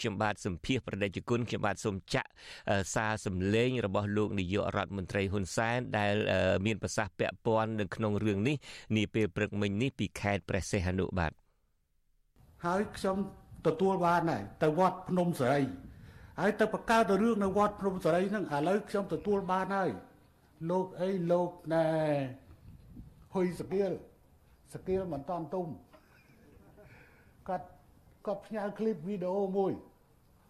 D: ខ្ញុំបាទសម្ភាសប្រតិជនគុណខ្ញុំបាទសូមចាក់សារសម្លេងរបស់លោកនាយករដ្ឋមន្ត្រីហ៊ុនសែនដែលមានប្រសាសន៍ពាក់ព័ន្ធនៅក្នុងរឿងនេះនាពេលព្រឹកមិញនេះពីខេត្តព្រះសីហនុបាទ
E: ហើយខ្ញុំទទួលបានដែរទៅវត្តភ្នំសេរីហើយទៅបកកើតរឿងនៅវត្តភ្នំសេរីហ្នឹងឥឡូវខ្ញុំទទួលបានហើយ លោកអីលោកណែហ៊ុយសកៀលសកៀលមិនតន់ទុំគាត់គាត់ផ្ញើคลิปវីដេអូមួយ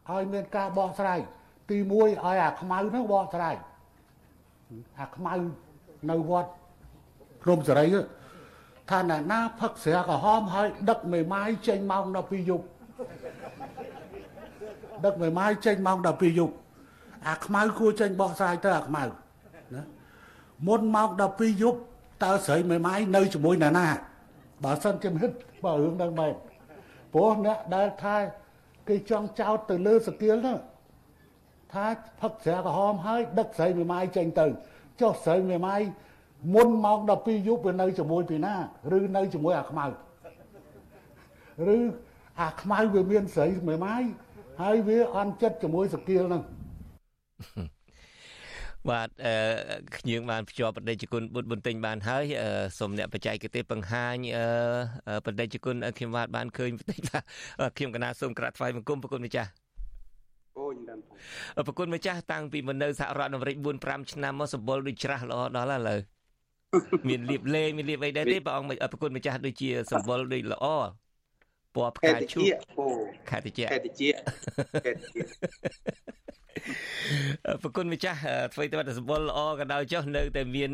E: ឲ្យមានការបោះស្រាយទី1ឲ្យអាខ្មៅហ្នឹងបោះស្រាយអាខ្មៅនៅវត្តភ្នំសេរីថាណាណាផឹកស្រាក្រហមហើយដឹកមេម៉ាយចេញម៉ោង12យប់ដឹកមេម៉ាយចេញម៉ោង12យប់អាខ្មៅគួរចេញបោះស្រាយទៅអាខ្មៅណា មុនម៉ោង12យប់តើស្រីមេម៉ាយនៅជាមួយណាណាបើសិនជាមិនបើរឿងហ្នឹងបែបព្រោះអ្នកដែលថាគេចង់ចោតទៅលើសកៀលហ្នឹងថាផឹកស្រាក្រហមហើយដឹកស្រីមេម៉ាយចេញទៅចុះស្រីមេម៉ាយមុនម៉ោង12យប់វានៅជាមួយពីណាឬនៅជាមួយអាខ្មៅឬអាខ្មៅវាមានស្រីមេម៉ាយហើយវាអន់ចិត្តជាមួយសកៀលហ្នឹង
D: បាទអឺខ្ញុំបានភ្ជាប់បដិជគុណបុត្របន្ទិញបានហើយសូមអ្នកបច្ចេកទេសបង្ហាញអឺបដិជគុណខ្ញុំបាទបានឃើញបន្តិចថាខ្ញុំកណាសូមក្រាបថ្វាយបង្គំប្រគុណម្ចាស់អូយដល់ប្រគុណម្ចាស់តាំងពីមកនៅសហរដ្ឋអាមេរិក4 5ឆ្នាំមកសម្បល់ដូចច្រាស់ល្អដល់ហើយឥឡូវមានលៀបលេមានលៀបអីដែរទេព្រះអង្គប្រគុណម្ចាស់ដូចជាសម្បល់ដូចល្អ ពណ៌ផ្កាឈូកខេតិជាខេតិជាខេតិជាប្រគុណម្ចាស់ធ្វើទៅតែសម្បល់ល្អក៏ដោយចុះនៅតែមាន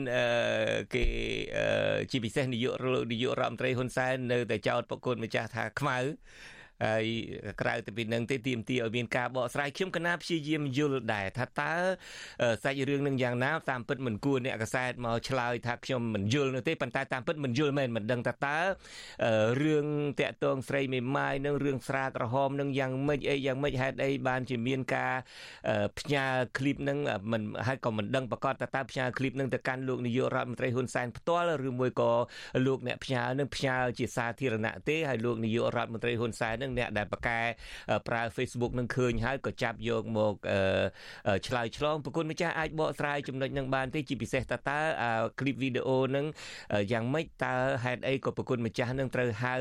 D: គេជាពិសេសនាយកនាយករដ្ឋមន្ត្រីហ៊ុនសែននៅតែចោទប្រគុណម្ចាស់ថាខ្មៅ ហើយក្រៅទៅពីនឹងទេទាមទារឲ្យមានការបកស្រាយខ្ញុំកណាព្យាយាមយល់ដែរថាតើសាច់រឿងនឹងយ៉ាងណាតាមពិតមិនគួរអ្នកកសែតមកឆ្លើយថាខ្ញុំមិនយល់នោះទេប៉ុន្តែតាមពិតមិនយល់មែនមិនដឹងថាតើរឿងតាក់ទងស្រីមេម៉ាយនឹងរឿងស្រាក្រហមនឹងយ៉ាងម៉េចអីយ៉ាងម៉េចហេតុអីបានជាមានការផ្ញើឃ្លីបនឹងមិនហើយក៏មិនដឹងប្រកាសថាតើផ្ញើឃ្លីបនឹងទៅកាន់លោកនាយករដ្ឋមន្ត្រីហ៊ុនសែនផ្ទាល់ឬមួយក៏លោកអ្នកផ្ញើនឹងផ្ញើជាសាធារណៈទេហើយលោកនាយករដ្ឋមន្ត្រីហ៊ុនសែននឹងអ្នកដែលប្រកែប្រើ Facebook នឹងឃើញហើយក៏ចាប់យកមកឆ្លើយឆ្លងប្រគុណម្ចាស់អាចបកស្រាយចំណុចនឹងបានទេជាពិសេសតើតើคลิปវីដេអូនឹងយ៉ាងម៉េចតើហេតុអីក៏ប្រគុណម្ចាស់នឹងត្រូវហៅ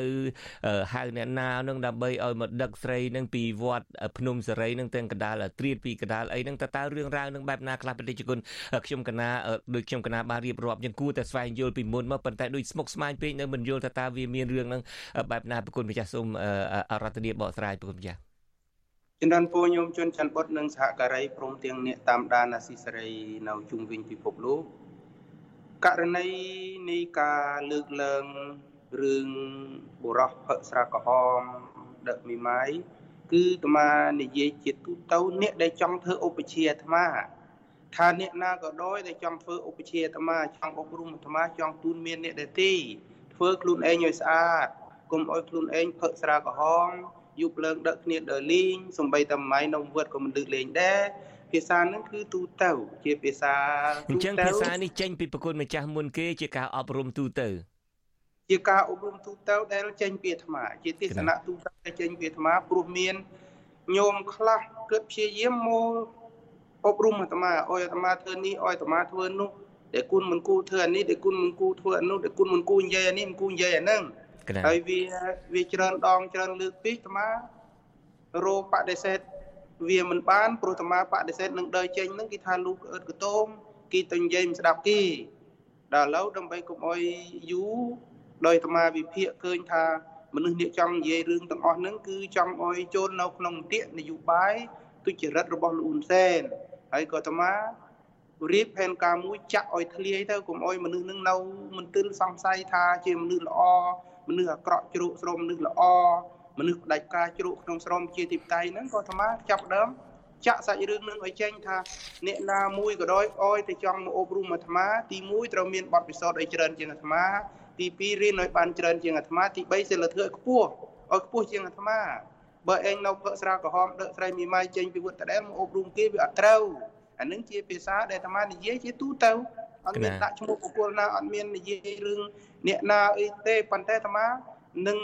D: ហៅអ្នកណានឹងដើម្បីឲ្យមកដឹកស្រីនឹងពីវត្តភ្នំសេរីនឹងទាំងកដាលត្រៀតពីកដាលអីនឹងតើតើរឿងរ៉ាវនឹងបែបណាខ្លះប្រជាជនខ្ញុំកណាដូចខ្ញុំកណាបានរៀបរាប់យ៉ាងគួរតែស្វែងយល់ពីមុនមកប៉ុន្តែដូចស្មុគស្មាញពេកនៅមិនយល់ថាតើវាមានរឿងនឹងបែបណាប្រគុណម្ចាស់សូម អរតនីបកស្រាយប្រគុណម្ចាស់
O: ជំរាបពរញោមជនច័ន្ទបុតនិងសហការីព្រមទាំងអ្នកតាមដានអាស៊ីសេរីនៅជុំវិញពិភពលោកករណីនៃការលើកឡើងរឿងបុរសផឹកស្រាក្រហមដឹកមីម៉ាយគឺអាត្មានិយាយជាទូទៅអ្នកដែលចង់ធ្វើឧបជាអាត្មាថាអ្នកណាក៏ដោយដែលចង់ធ្វើឧបជាអាត្មាចង់អប់រំអាត្មាចង់ទូនមានអ្នកដទៃធ្វើខ្លួនឯងឲ្យស្អាត កុំឲ្យខ្លួនឯងផឹកស្រាក្រហមយប់ឡើងដឹកគ្នាដើរលេងសំបីតែម៉ៃនំវត្តក៏មិនលើកលេងដែរភាសាហ្នឹងគឺទូទៅ ជាភាសា
D: ទូទៅអញ្ចឹងភាសានេះចេញពីប្រគុណម្ចាស់មុនគេជាការអប់រំទូទៅ
O: ជាការអប់រំទូទៅដែលចេញពីអាត្មា ជាទេសនៈទូទៅដែលចេញពីអាត្មាព្រោះមានញោមខ្លះគិតព្យាយាមមកអប់រំអាត្មាអោយអាត្មាធ្វើនេះអោយអាត្មាធ្វើនោះដែលគុណមិនគូធ្វើអានេះដែលគុណមិនគូធ្វើអានោះដែលគុណមិនគូនិយាយអានេះមិនគូនិយាយអាហ្នឹង ហើយវាវាច្រើនដងច្រើនលើកពេកអាត្មារោបដិសេធវាមិនបានព្រោះអាត្មាបដិសេធនឹងដើរចេញហ្នឹងគេថាលោកអឺតកតោមគេទៅនិយាយមិនស្ដាប់គេដល់ឥឡូវដើម្បីកុំអោយយូរដោយអាត្មាវិភាគឃើញថាមនុស្សនេះចង់និយាយរឿងទាំងអស់ហ្នឹងគឺចង់អោយចូលនៅក្នុងនីតិនយោបាយទុច្ចរិតរបស់លោកហ៊ុនសែនហើយក៏អាត្មារៀបផែនការមួយចាក់ឲ្យធ្លាយទៅកុំអោយមនុស្សនឹងនៅមន្ទិលសង្ស័យថាជាមនុស្សល្អ មនុស្សអាក្រក់ជ្រោកស្រោមមនុស្សល្អមនុស្សផ្ដាច់ការជ្រោកក្នុងស្រោមជាទីបតៃហ្នឹងក៏អាត្មាចាប់ដើមចាក់សាច់រឿងនឹងឲ្យចេញថាអ្នកណាមួយក៏ដោយអោយទៅចង់មកអប់រំអាត្មាទី1ត្រូវមានបទពិសោធន៍ឲ្យច្រើនជាងអាត្មាទី2រៀនឲ្យបានច្រើនជាងអាត្មាទី3សិលធម៌ឲ្យខ្ពស់ឲ្យខ្ពស់ជាងអាត្មាបើឯងនៅផឹកស្រាក្រហមដឹកស្រីមីម៉ាយចេញពីវត្តដដែលមកអប់រំគេវាអត់ត្រូវអានឹងជាភាសាដែលអាត្មានិយាយជាទូទៅ អត់មានដាក់ឈ្មោះបុគ្គលណាអត់មាននិយាយរឿងអ្នកណាអីទេប៉ុន្តែអាត្មានឹង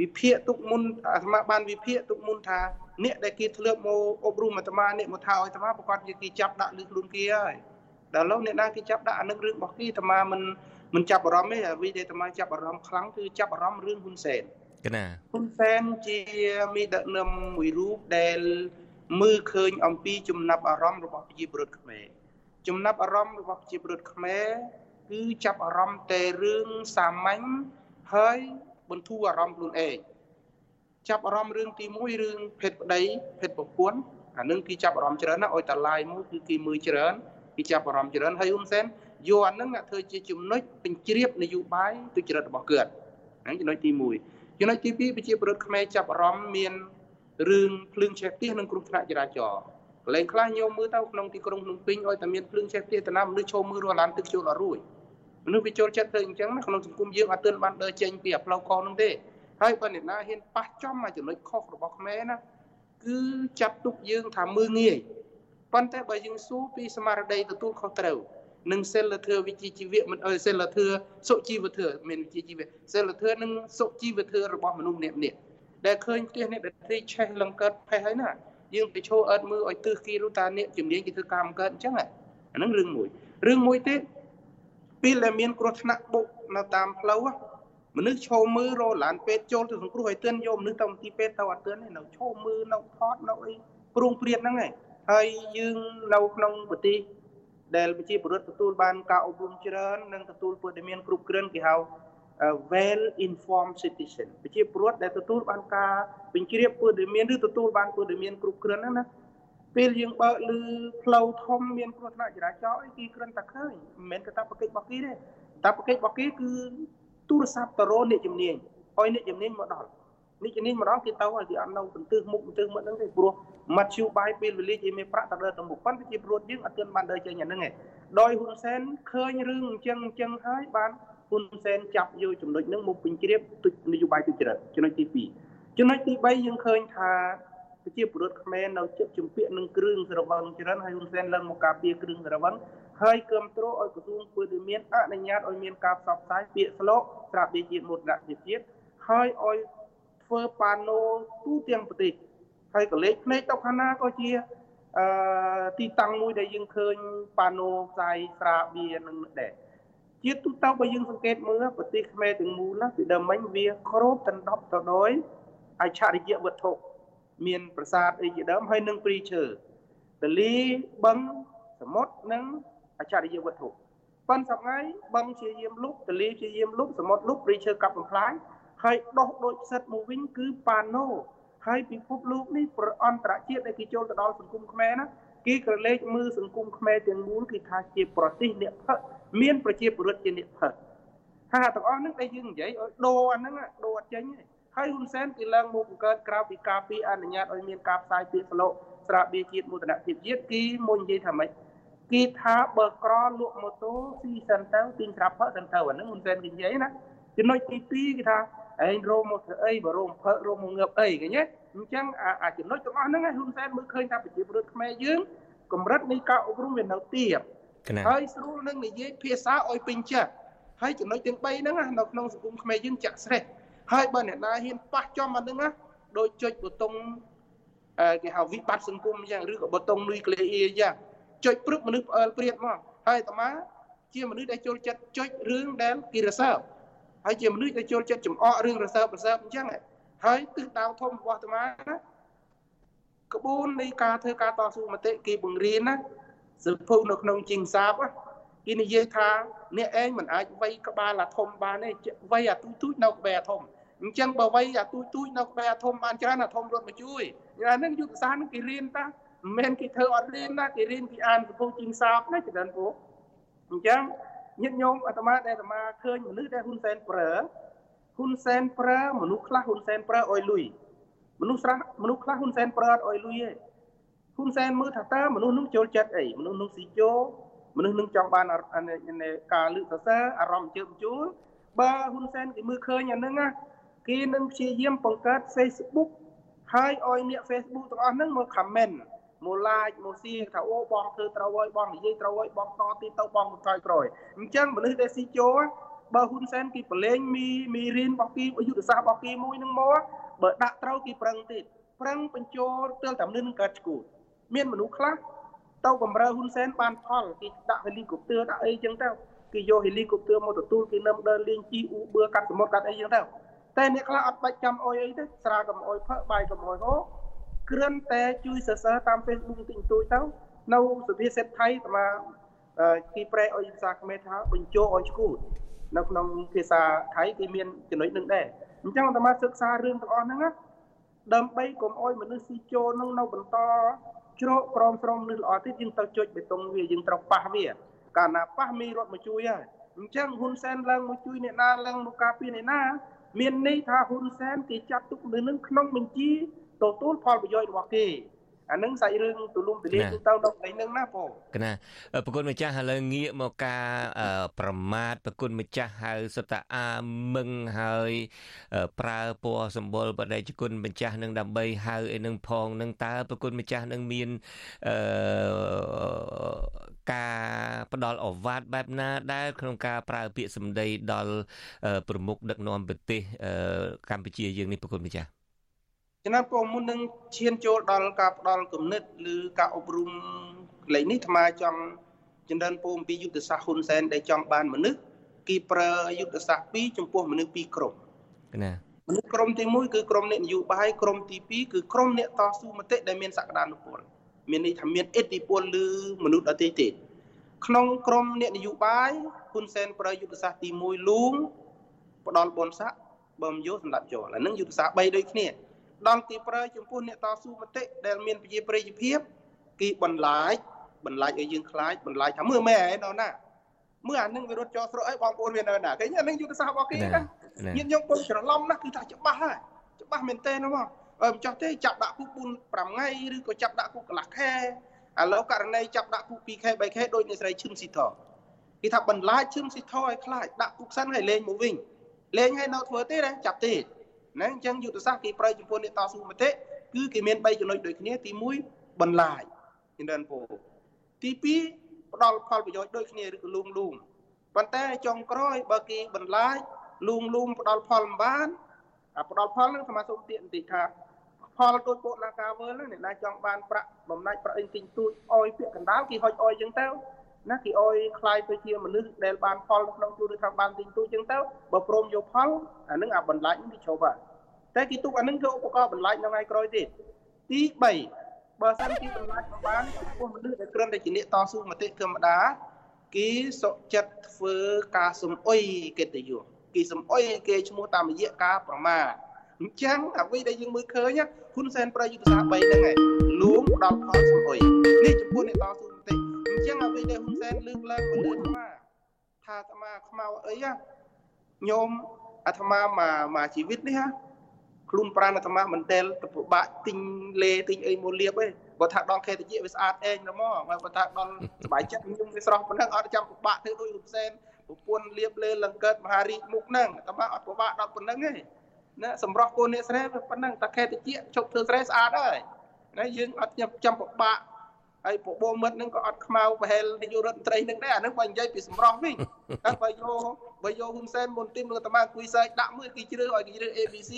O: វិភាគទុកមុនអាត្មាបានវិភាគទុកមុនថាអ្នកដែលគេធ្លាប់មកអប់រំអាត្មាអ្នកមកថាឲ្យអាត្មាប្រកាសជាគេចាប់ដាក់លើខ្លួនគេហើយដល់ឡូវអ្នកណាគេចាប់ដាក់អានឹងរឿងរបស់គេអាត្មាមិនមិនចាប់អារម្មណ៍ទេអ្វីដែលអាត្មាចាប់អារម្មណ៍ខ្លាំងគឺចាប់អារម្មណ៍រឿងហ៊ុនសែនក
D: ណា
O: ហ៊ុនសែនជាមេដឹកនាំមួយរូបដែលមើលឃើញអំពីចំណាប់អារម្មណ៍របស់ប្រជាពលរដ្ឋខ្មែរ ចំណាប់អារម្មណ៍របស់ប្រជាពលរដ្ឋខ្មែរគឺចាប់អារម្មណ៍តែរឿងសាមញ្ញហើយបន្ធូរអារម្មណ៍ខ្លួនឯងចាប់អារម្មណ៍រឿងទី1រឿងភេទប្តីភេទប្រពន្ធអានឹងគេចាប់អារម្មណ៍ច្រើនណាស់ឲ្យតាឡាយមួយគឺគេមើលច្រើនគេចាប់អារម្មណ៍ច្រើនហើយហ៊ុនសែនយកអានឹងធ្វើជាចំណុចបញ្ជ្រាបនយោបាយទុច្ចរិតរបស់គាត់ហ្នឹងចំណុចទី1ចំណុចទី2ប្រជាពលរដ្ឋខ្មែរចាប់អារម្មណ៍មានរឿងភ្លើងឆេះផ្ទះនិងគ្រោះថ្នាក់ចរាចរណ៍ កន្លែងខ្លះញោមមើលទៅក្នុងទីក្រុងភ្នំពេញឲ្យតែមានភ្លើងឆេះផ្ទះតាណាមនុស្សចូលមើលរស់ឡានទឹកចូលអត់រួចមនុស្សវាចូលចិត្តធ្វើអញ្ចឹងណាក្នុងសង្គមយើងអត់ទើបបានដើរចេញពីផ្លូវខុសនោះទេហើយបើអ្នកណាហ៊ានប៉ះចំមកចំណុចខុសរបស់ខ្មែរណាគឺចាប់ទុកយើងថាមើងងាយប៉ុន្តែបើយើងសួរពីស្មារតីទទួលខុសត្រូវនិងសិលធម៌វិជ្ជាជីវៈមិនអើសិលធម៌សុជីវធម៌មានវិជ្ជាជីវៈសិលធម៌និងសុជីវធម៌របស់មនុស្សម្នាក់ម្នាក់ដែលឃើញផ្ទះនេះដែលទីឆេះលង្កើតផេះហើយណា យើងទៅឈោអត់មើលឲ្យទិសគីរូតាអ្នកជំនាញគេធ្វើកម្មកើតអញ្ចឹងអាហ្នឹងរឿងមួយរឿងមួយទៀតពេលដែលមានគ្រោះថ្នាក់បុកនៅតាមផ្លូវមនុស្សឈោមើលរឡានពេទ្យចូលទៅសង្គ្រោះឲ្យទឿនយកមនុស្សទៅមន្ទីរពេទ្យទៅអត់ទឿនទេនៅឈោមើលនៅថតនៅអីព្រួងព្រាតហ្នឹងឯងហើយយើងនៅក្នុងប្រទេសដែលប្រជាពលរដ្ឋទទួលបានការអប់រំច្រើននិងទទួលព័ត៌មានគ្រប់គ្រាន់គេហៅ well informed citizen ប្រជាពលរដ្ឋដែលទទួលបានការបញ្ជ្រាបព័ត៌មានឬទទួលបានព័ត៌មានគ្រប់គ្រាន់ហ្នឹងណាពេលយើងបើកឮផ្លូវធំមានគ្រោះថ្នាក់ចរាចរណ៍អីគេគ្រាន់តែឃើញមិនមែនកាតព្វកិច្ចរបស់គេទេតាព្វកិច្ចរបស់គេគឺទូរស័ព្ទទៅរកអ្នកជំនាញឲ្យអ្នកជំនាញមកដល់នេះជំនាញមកដល់គេទៅហើយគេអត់នៅបន្ទើសមុខបន្ទើសមុខហ្នឹងទេព្រោះមធ្យោបាយពេលវេលាជាមានប្រាក់ទៅលើទៅមុខប៉ុន្តែជាព្រោះយើងអត់ទាន់បានដើរចេញអាហ្នឹងឯងដោយហ៊ុនសែនឃើញរឿងអញ្ចឹងអញ្ចឹងហើយបាន ហ៊ុនសែនចាប់យកចំណុចហ្នឹងមកពេញជ្រាបទុចនយោបាយទុច្ចរិតចំណុចទី2ចំណុចទី3យើងឃើញថាប្រជាពលរដ្ឋខ្មែរនៅចិត្តជំពាក់នឹងគ្រឿងស្រវឹងច្រើនហើយហ៊ុនសែនឡើងមកការពារគ្រឿងស្រវឹងហើយគ្រប់គ្រងឲ្យក្រសួងពលរដ្ឋមានអនុញ្ញាតឲ្យមានការផ្សព្វផ្សាយពាក្យស្លោកស្រាប់ពីជាតិមោទនភាពជាតិហើយឲ្យធ្វើប៉ាណូទូទាំងប្រទេសហើយកលេចភ្នែកទៅខាងណាក៏ជាអឺទីតាំងមួយដែលយើងឃើញប៉ាណូផ្សាយស្រាបៀរនឹងដែរ ជាទូទៅបើយើងសង្កេតមើលប្រទេសខ្មែរទាំងមូលណាពីដើមមិញវាគ្របដណ្ដប់ទៅដោយអច្ឆរិយវត្ថុមានប្រាសាទអីជាដើមហើយនឹងព្រីឈើទលីបឹងសមុទ្រនិងអច្ឆរិយវត្ថុប៉ុន្តែថ្ងៃបឹងជាយាមលុបទលីជាយាមលុបសមុទ្រលុបព្រីឈើកាប់បំផ្លាញហើយដោះដូចផ្សិតមកវិញគឺប៉ាណូហើយពិភពលោកនេះប្រអន្តរជាតិដែលគេចូលទៅដល់សង្គមខ្មែរណា គេក្រឡេកមើលសង្គមខ្មែរទាំងមូលគឺថាជាប្រទេសអ្នកផឹកមានប្រជាពលរដ្ឋជាអ្នកផឹកហើយទាំងអស់ហ្នឹងដែលយើងនិយាយឲ្យដូរអាហ្នឹងដូរអត់ចេញទេហើយហ៊ុនសែនគេឡើងមកបង្កើតក្រៅពីការពីអនុញ្ញាតឲ្យមានការផ្សាយពាក្យស្លោកស្រាបៀរជាតិមោទនភាពជាតិគេមុននិយាយថាម៉េចគេថាបើក្រលក់ម៉ូតូស៊ីសិនទៅទិញស្រាប់ផឹកសិនទៅអាហ្នឹងហ៊ុនសែនគេនិយាយណាចំណុចទី2គេថាឯងរោមមកធ្វើអីបើរោមផឹករោមមកងើបអីឃើញទេ អញ្ចឹងអាចំណុចទាំងអស់ហ្នឹងហ៊ុនសែនមើលឃើញថាប្រជាពលរដ្ឋខ្មែរយើងកម្រិតនៃការអប់រំវានៅទាបហើយស្រួលនឹងនិយាយភាសាឲ្យពេញចិត្តហើយចំណុចទាំង3ហ្នឹងនៅក្នុងសង្គមខ្មែរយើងចាក់ស្រេះហើយបើអ្នកណាហ៊ានប៉ះចំអាហ្នឹងណាដោយចុចប៊ូតុងគេហៅវិបត្តិសង្គមអញ្ចឹងឬក៏ប៊ូតុងនុយក្លេអ៊ីអញ្ចឹងចុចព្រឹបមនុស្សផ្អើលព្រាតមកហើយអាត្មាជាមនុស្សដែលចូលចិត្តចុចរឿងដែលគេរសើបហើយជាមនុស្សដែលចូលចិត្តចំអករឿងរសើបរសើបអញ្ចឹង ហើយទិសដៅធំរបស់អាត្មាណាក្បួននៃការធ្វើការតស៊ូមតិគេបង្រៀនណាសិភៅនៅក្នុងជីងសាបគេនិយាយថាអ្នកឯងមិនអាចវាយក្បាលអាធំបានទេវាយអាទូចទូចនៅក្បែរអាធំអញ្ចឹងបើវាយអាទូចទូចនៅក្បែរអាធំបានច្រើនអាធំរត់មកជួយអាហ្នឹងយុទ្ធសាស្ត្រហ្នឹងគេរៀនតាមិនមែនគេធ្វើអត់រៀនណាគេរៀនគេអានសិភៅជីងសាបណាច្រើនពូអញ្ចឹងញាតិញោមអាត្មាដែលអាត្មាឃើញមនុស្សដែលហ៊ុនសែនប្រើ ហ៊ុនសែនប្រើមនុស្សខ្លះហ៊ុនសែនប្រើអុយលុយមនុស្សស្រះមនុស្សខ្លះហ៊ុនសែនប្រើអត់អុយលុយទេហ៊ុនសែនមើលថាតើមនុស្សនោះចូលចិត្តអីមនុស្សនោះស៊ីជោមនុស្សនឹងចង់បានការលើកសរសើរអារម្មណ៍ជើងជួលបើហ៊ុនសែនគេមើលឃើញអាហ្នឹងណាគេនឹងព្យាយាមបង្កើត Facebook ហើយឲ្យអ្នក Facebook ទាំងអស់ហ្នឹងមក comment មកឡាចមកសៀថាអូបងធ្វើត្រូវហើយបងនិយាយត្រូវហើយបងតទីទៅបងក្រោយក្រោយអញ្ចឹងមនុស្សដែលស៊ីចូល បើហ៊ុនសែនគេប្រឡែងមីមីរៀនរបស់គេយុទ្ធសាស្ត្ររបស់គេមួយនឹងមកបើដាក់ត្រូវគេប្រឹងទៀតប្រឹងបញ្ចូលទើលតែមនុស្សនឹងកើតឈួតមានមនុស្សខ្លះទៅបំរើហ៊ុនសែនបានផលគេដាក់ហេលីកូព្ទ័រដាក់អីចឹងទៅគេយកហេលីកូព្ទ័រមកទទួលគេនឹមដើរលេងជីអ៊ូបឿកាត់សមុទ្រកាត់អីចឹងទៅតែអ្នកខ្លះអត់បាច់ចាំអុយអីទេស្រាកំអុយផឹកបាយកុំអុយហូគ្រាន់តែជួយសរសើរតាម Facebook តិចតួចទៅនៅសុភាសិតថៃតាមគេប្រែអុយភាសាខ្មែរថាបញ្ចូលអុយឈួត នៅក្នុងភាសាថៃគេមានចំណុចនឹងដែរអញ្ចឹងអាត្មាសិក្សារឿងទាំងអស់ហ្នឹងណាដើម្បីកុំអោយមនុស្សស៊ីចូលនឹងនៅបន្តជ្រកក្រមស្រមមនុស្សល្អទៀតយើងទៅចុចបេតុងវាយើងត្រូវប៉ះវាកាលណាប៉ះមីរត់មកជួយហើយអញ្ចឹងហ៊ុនសែនឡើងមកជួយអ្នកណាឡើងមកការពារអ្នកណា មានន័យថាហ៊ុនសែនគេចាត់ទុកនៅនឹងក្នុងបញ្ជីទទួលផលប្រយោជន៍របស់គេ អានឹងសាច់រឿងទូលំទូលាយទូទៅនៅកន្លែងហ្នឹងណាបង
D: កណាប្រគុណម្ចាស់ឥឡូវងាកមកការប្រមាថប្រគុណម្ចាស់ហៅសតអាមឹងហើយប្រើពណ៌សម្បុរបដិជគុណម្ចាស់នឹងដើម្បីហៅឯនឹងផងនឹងតើប្រគុណម្ចាស់នឹងមានអឺការផ្ដល់អវ៉ាត់បែបណាដែលក្នុងការប្រើពាក្យសម្ដីដល់ប្រមុខដឹកនាំប្រទេសកម្ពុជាយើងនេះប្រគុណម្ចាស់
O: ចំណាប់បងមុននឹងឈានចូលដល់ការផ្ដល់គំនិតឬការអប់រំកន្លែងនេះអាត្មាចង់ចិនដិនពូអំពីយុទ្ធសាស្ត្រហ៊ុនសែនដែលចង់បានមនុស្សគេប្រើយុទ្ធសាស្ត្រ2ចំពោះមនុស្ស2ក្រុម
D: ណា
O: មនុស្សក្រុមទី1គឺក្រុមអ្នកនយោបាយក្រុមទី2គឺក្រុមអ្នកតស៊ូមតិដែលមានសក្តានុពលមានន័យថាមានឥទ្ធិពលលើមនុស្សដទៃទៀតក្នុងក្រុមអ្នកនយោបាយហ៊ុនសែនប្រើយុទ្ធសាស្ត្រទី1លួងផ្ដាល់បនស័កបើមយោសម្រាប់ចូលអានឹងយុទ្ធសាស្ត្រ3ដូចគ្នា ដល់គេប្រើចំពោះអ្នកតស៊ូមតិដែលមានប្រជាប្រិយភាពគេបន្លាចបន្លាចឲ្យយើងខ្លាចបន្លាចថាមើលមែនឯណោះណាមើលអានឹងវារត់ចោលស្រកអីបងប្អូនមាននៅណាគេអានឹងយុទ្ធសាស្ត្ររបស់គេណាញាតិញោមពុំច្រឡំណាគឺថាច្បាស់ហើយច្បាស់មែនតើណាមកអឺមិនចោះទេចាប់ដាក់គុក4 5ថ្ងៃឬក៏ចាប់ដាក់គុកកន្លះខែឥឡូវករណីចាប់ដាក់គុក2ខែ3ខែដោយអ្នកស្រីឈឹមស៊ីធគេថាបន្លាចឈឹមស៊ីធឲ្យខ្លាចដាក់គុកសិនហើយលេងមកវិញលេងឲ្យនៅធ្វើទេចាប់ទេ ណាអញ្ចឹងយុទ្ធសាស្ត្រគេប្រើចំពោះអ្នកតស៊ូមតិគឺគេមាន3ចំណុចដូចគ្នាទី1បន្លាយជំរិនពោទី2ផ្ដល់ផលប្រយោជន៍ដូចគ្នាឬក៏លូងលូងប៉ុន្តែចុងក្រោយបើគេបន្លាយលូងលូងផ្ដល់ផលមិនបានអាផ្ដល់ផលនឹងសមាសុំទៀតបន្តិចថាផលដូចពួកនាការវើលអ្នកណាចង់បានប្រាក់បំណាច់ប្រាក់អីទិញទួចអោយពាក្យកណ្ដាលគេហុចអោយចឹងទៅ ណាគេអុយខ្លាយទៅជាមនុស្សដែលបានផលក្នុងជួរឬថាបានទីទូចឹងទៅបើព្រមយកផលអានឹងអាបន្លាច់នឹងគេជប់ហើយតែគេទុកអានឹងធ្វើឧបករណ៍បន្លាច់នៅថ្ងៃក្រោយទៀតទី3បើសិនជាបន្លាច់មិនបានចំពោះមនុស្សដែលគ្រាន់តែជាអ្នកតស៊ូមតិធម្មតាគេសុចិត្តធ្វើការសំអុយកិត្តិយសគេសំអុយគេឈ្មោះតាមរយៈការប្រមាថអញ្ចឹងអ្វីដែលយើងមើលឃើញហ៊ុនសែនប្រើយុទ្ធសាស្ត្រ3ហ្នឹងឯងលួងដល់ផលសំអុយនេះចំពោះអ្នកតស៊ូ ចឹងអ្វីដែលហ៊ុនសែនលើកឡើងមកលើអាត្មាថាអាត្មាខ្មៅអីហ៎ញោមអាត្មាមកមកជីវិតនេះហ៎ខ្លួនប្រាណអាត្មាមិនដែលទៅពិបាកទិញលេទិញអីមកលាបទេបើថាដល់ខេតជាវាស្អាតឯងហ្មងបើថាដល់សុបាយចិត្តខ្ញុំវាស្រស់ប៉ុណ្ណឹងអត់ចាំពិបាកធ្វើដូចហ៊ុនសែនប្រពន្ធលាបលេលង្កើតមហារាជមុខហ្នឹងអាត្មាអត់ពិបាកដល់ប៉ុណ្ណឹងទេណាសម្រស់កូនអ្នកស្រីប៉ុណ្ណឹងតែខេតជាជប់ធ្វើស្រីស្អាតហើយណាយើងអត់ចាំពិបាក ហើយពពោមិត្តនឹងក៏អត់ខ្មៅប្រហែលនាយករដ្ឋមន្ត្រីនឹងដែរអានឹងបើនិយាយពីសម្រស់វិញតែបើយកបើយកហ៊ុនសែនមុនទីមនឹងអាត្មាគួយសើចដាក់មួយគេជ្រើសឲ្យគេជ្រើស ABC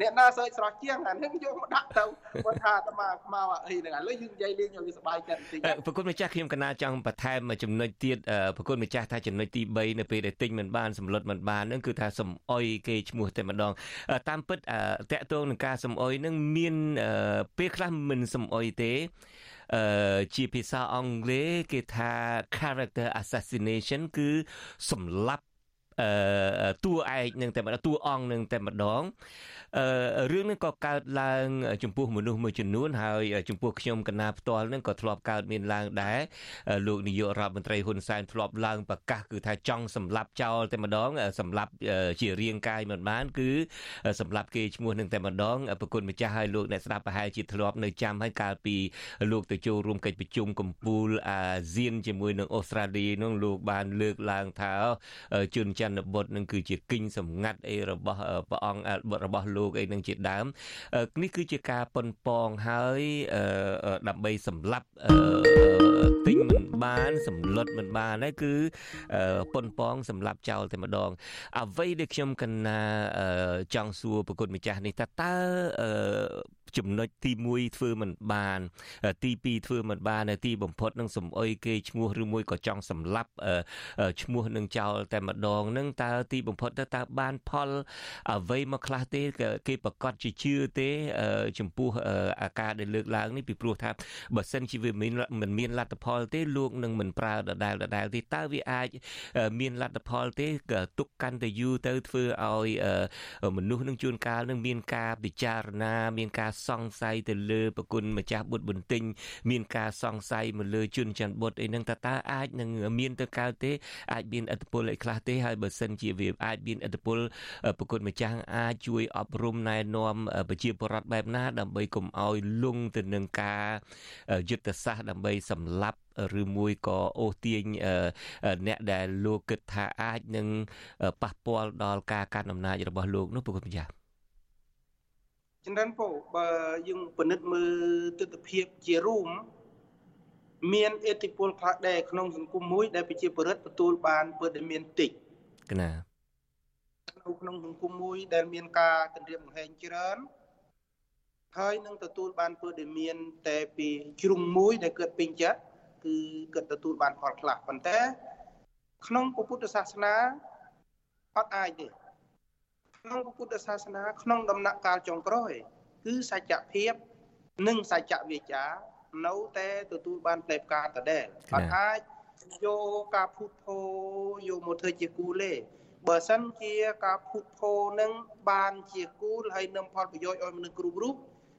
O: អ្នកណាសើចស្រស់ជាងអានឹងយកមកដាក់ទៅគាត់ថាអាត្មាខ្មៅអីហ្នឹងឥឡូវយើងនិយាយលេងឲ្យវាសប្បាយចិត្តបន្តិច
D: ប្រគុណម្ចាស់ខ្ញុំកណាចង់បន្ថែមចំណុចទៀតប្រគុណម្ចាស់ថាចំណុចទី3នៅពេលដែលទិញមិនបានសម្លុតមិនបានហ្នឹងគឺថាសំអុយគេឈ្មោះតែម្ដងតាមពិតតកតងនឹងការសំអុយហ្នឹងមានពេលខ្លះមិនសំអុយទេអឺ ជាភាសាអង់គ្លេសគេថា character assassination គឺសម្លាប់អឺ តួឯកនឹងតែម្ដងតួអង្គនឹងតែម្ដងអឺរឿងនេះក៏កើតឡើងចំពោះមនុស្សមួយចំនួនហើយចំពោះខ្ញុំកណាផ្ទាល់នឹងក៏ធ្លាប់កើតមានឡើងដែរលោកនាយករដ្ឋមន្ត្រីហ៊ុនសែនធ្លាប់ឡើងប្រកាសគឺថាចង់សម្លាប់ចោលតែម្ដងសម្លាប់ជារាងកាយមិនបានគឺសម្លាប់គេឈ្មោះនឹងតែម្ដងប្រគុណម្ចាស់ហើយលោកអ្នកស្ដាប់ប្រហែលជាធ្លាប់នៅចាំហើយកាលពីលោកទៅចូលរួមកិច្ចប្រជុំកំពូលអាស៊ានជាមួយនឹងអូស្ត្រាលីនោះលោកបានលើកឡើងថាជនច័ន្ទនបុត្រនឹងគឺជាគិញសម្ងាត់អីរបស់ព្រះអង្គរបស់លោកអីនឹងជាដើមនេះគឺជាការប៉ុនប៉ងហើយដើម្បីសម្លាប់ទិញមិនបានសម្លុតមិនបានហើយគឺប៉ុនប៉ងសម្លាប់ចោលតែម្ដង អ្វីដែលខ្ញុំកណាចង់សួរប្រគុណម្ចាស់នេះតើតើចំណុចទី1ធ្វើមិនបាន ទី2ធ្វើមិនបានទីបំផុតនឹងសំអុយគេឈ្មោះឬមួយក៏ចង់សម្លាប់ឈ្មោះនឹងចោលតែម្ដងនឹងតើទីបំផុតទៅតើបានផលអ្វីមកខ្លះទេគេប្រកាសជាជឿទេចំពោះអាការដែលលើកឡើងនេះពីព្រោះថាបើសិនជាវាមិនមិនមានលទ្ធផលទេលោកនឹងមិនប្រើដដែលដដែលទេតើវាអាចមានលទ្ធផលទេទុកកាន់តែយូរទៅធ្វើឲ្យមនុស្សនឹងជួនកាលនឹងមានការពិចារណា មានការសង្ស័យទៅលើប្រគុណម្ចាស់បុត្របន្ទិញមានការសង្ស័យមកលើជនច័ន្ទបុត្រអីហ្នឹងតើតើអាចនឹងមានទៅកើតទេអាចមានឥទ្ធិពលអីខ្លះទេហើយបើសិនជាវាអាចមានឥទ្ធិពលប្រគុណម្ចាស់អាចជួយអប់រំណែនាំប្រជាពលរដ្ឋបែបណាដើម្បីកុំឲ្យលងទៅនឹងការយុទ្ធសាស្ត្រដើម្បីសម្លាប់ឬមួយក៏អូសទាញអ្នកដែលលោកគិតថាអាចនឹងប៉ះពាល់ដល់ការកាន់អំណាចរបស់លោកនោះប្រគុណម្ចាស់
O: ចម្រើនពោបើយើងពិនិត្យមើលទស្សនវិជ្ជារួមមានអធិពលខ្លះដែរក្នុងសង្គមមួយដែលប្រជាពលរដ្ឋទទួលបានពើដែលមានតិច
D: កណា
O: ក្នុងសង្គមមួយដែលមានការគម្រាមកំហែងច្រើនហើយនឹងទទួលបានពើដែលមានតែពីជ្រុងមួយដែលកើតពេញចិត្តគឺគាត់ទទួលបានផលខ្លះប៉ុន្តែ ក្នុងពុទ្ធសាសនាអត់អាចទេក្នុងពុទ្ធសាសនា ក្នុងដំណាក់កាលចុងក្រោយ គឺសច្ចភាពនិងសច្ចវិជ្ជានៅតែទទួលបានផ្លែផ្កាដដែលអត់អាច យកការភូតភោយកមកធ្វើជាគូលទេបើសិនជាការភូតភោនឹងបានជាគូលហើយនឹងផលប្រយោជន៍ឲ្យមនុស្សគ្រប់រូប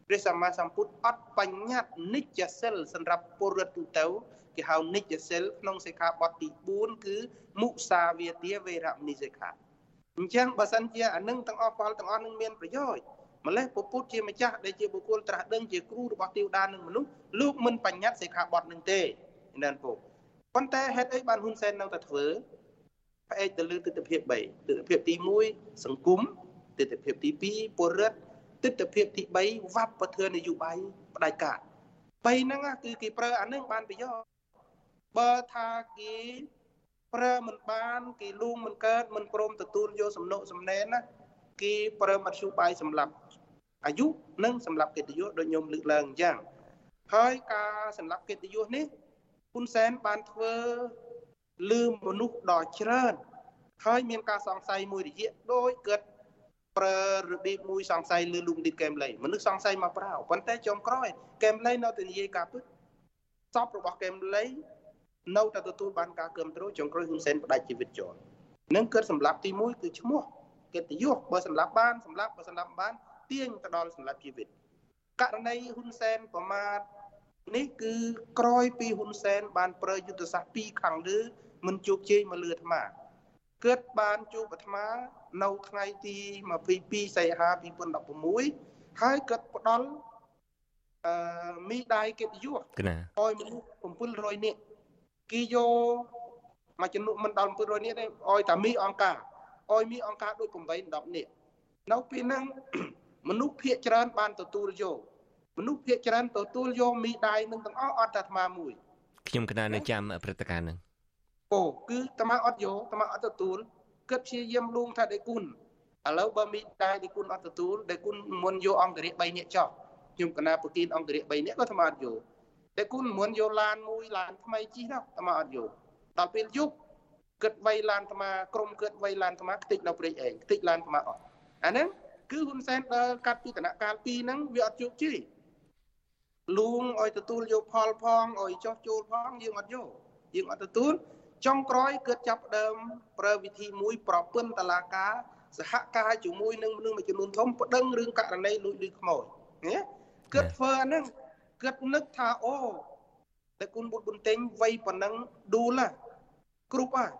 O: ព្រះសម្មាសម្ពុទ្ធអត់បញ្ញត្តិនិច្ចសិលសម្រាប់ពលរដ្ឋទូទៅគេហៅនិច្ចសិលក្នុងសិក្ខាបទទី4គឺមុសាវាទាវេរមណីសិក្ខាអញ្ចឹងបើសិនជាអានឹងទាំងអស់ផលទាំងអស់នឹងមានប្រយោជន៍ម្លេះពុទ្ធជាម្ចាស់ដែលជាបុគ្គលត្រាស់ដឹងជាគ្រូរបស់ទេវតានិងមនុស្សលោកមិនបញ្ញត្តិសិក្ខាបទនឹងទេណានពុទ្ធ ប៉ុន្តែហេតុអីបានហ៊ុនសែននៅតែធ្វើផ្អែកទៅលើទស្សនវិជ្ជា3ទស្សនវិជ្ជាទី1សង្គមទស្សនវិជ្ជាទី2ពលរដ្ឋទស្សនវិជ្ជាទី3វប្បធម៌នយោបាយផ្ដាច់ការ3ហ្នឹងគឺគេប្រើអានឹងបានប្រយោជន៍បើថាគេប្រើមិនបានគេលួងមិនកើតមិនព្រមទទួលយកសំណុកសំណែនណាគេប្រើមធ្យោបាយសម្រាប់អាយុនិងសម្រាប់កិត្តិយសដូចខ្ញុំលើកឡើងអញ្ចឹងហើយការសម្រាប់កិត្តិយសនេះ ហ៊ុនសែនបានធ្វើលឺមនុស្សដ៏ច្រើនហើយមានការសង្ស័យមួយរយៈដោយកើតប្រើរបៀបមួយសង្ស័យលឺលុំឌីកែមលៃមនុស្សសង្ស័យមកប្រៅប៉ុន្តែចុងក្រោយកែមលៃនៅតែនិយាយការពិតសពរបស់កែមលៃនៅតែទទួលបានការគ្រប់គ្រងចុងក្រោយហ៊ុនសែនផ្ដាច់ជីវិតចោលនឹងកើតសម្លាប់ទី1គឺឈ្មោះកិត្តិយសបើសម្លាប់បានសម្លាប់បើសម្លាប់បានទាញទៅដល់សម្លាប់ជីវិតករណីហ៊ុនសែនប្រមាថ នេះគឺក្រោយពីហ៊ុនសែនបានប្រើយុទ្ធសាស្ត្រពីរខាងលើមិនជោគជ័យមកលឺអាត្មាកើតបានជួបអាត្មានៅថ្ងៃទី22សីហា2016ហើយគាត់ផ្ដល់អឺមីដាយកិត្តិយសឲ្យមនុស្ស700នាក់គេយកមួយចំនួនមិនដល់700នាក់ទេឲ្យតែមីអង្គការឲ្យមីអង្គការដូច8 10នាក់នៅពេលហ្នឹងមនុស្សភាកច្រើនបានទទួលយក មនុស្សភាកច្រើនទទួលយកមីដាយនឹងទាំងអស់អត់តែអាត្មាមួយ
D: ខ្ញុំកណានៅចាំព្រឹត្តិការណ៍ហ្នឹង
O: អូគឺអាត្មាអត់យកអាត្មាអត់ទទួលគិតព្យាយាមលួងថាដេគុណឥឡូវបើមីដាយដេគុណអត់ទទួលដេគុណមុនយកអង្គរិយ3នាក់ចោះខ្ញុំកណាប្រគិនអង្គរិយ3នាក់ក៏អាត្មាអត់យកតែគុណមិនយកឡានមួយឡានថ្មីជិះណាអាមកអត់យកដល់ពេលយប់គិតវៃឡានអាមកក្រុមគិតវៃឡានអាមកខ្ទេចនៅព្រៃឯងខ្ទេចឡានអាមកអត់អាហ្នឹងគឺហ៊ុនសែនដើរកាត់ពីដំណាក់កាល2ហ្នឹងវាអត់ជោគជ័យ លួងឲ្យទទួលយកផលផងឲ្យចោះចូលផងយើងអត់យកយើងអត់ទទួលចុងក្រោយគឺចាប់ដើមប្រើវិធីមួយប្រពន្ធតឡាការសហការជាមួយនឹងមនុស្សមួយចំនួនធំប្តឹងរឿងករណីលួចលុយខ្មោចណាគឺធ្វើអាហ្នឹងគិតនឹកថាអូតែគុណបុត្របុនតេងវ័យប៉ុណ្ណឹងឌូលគ្រប់ហើយ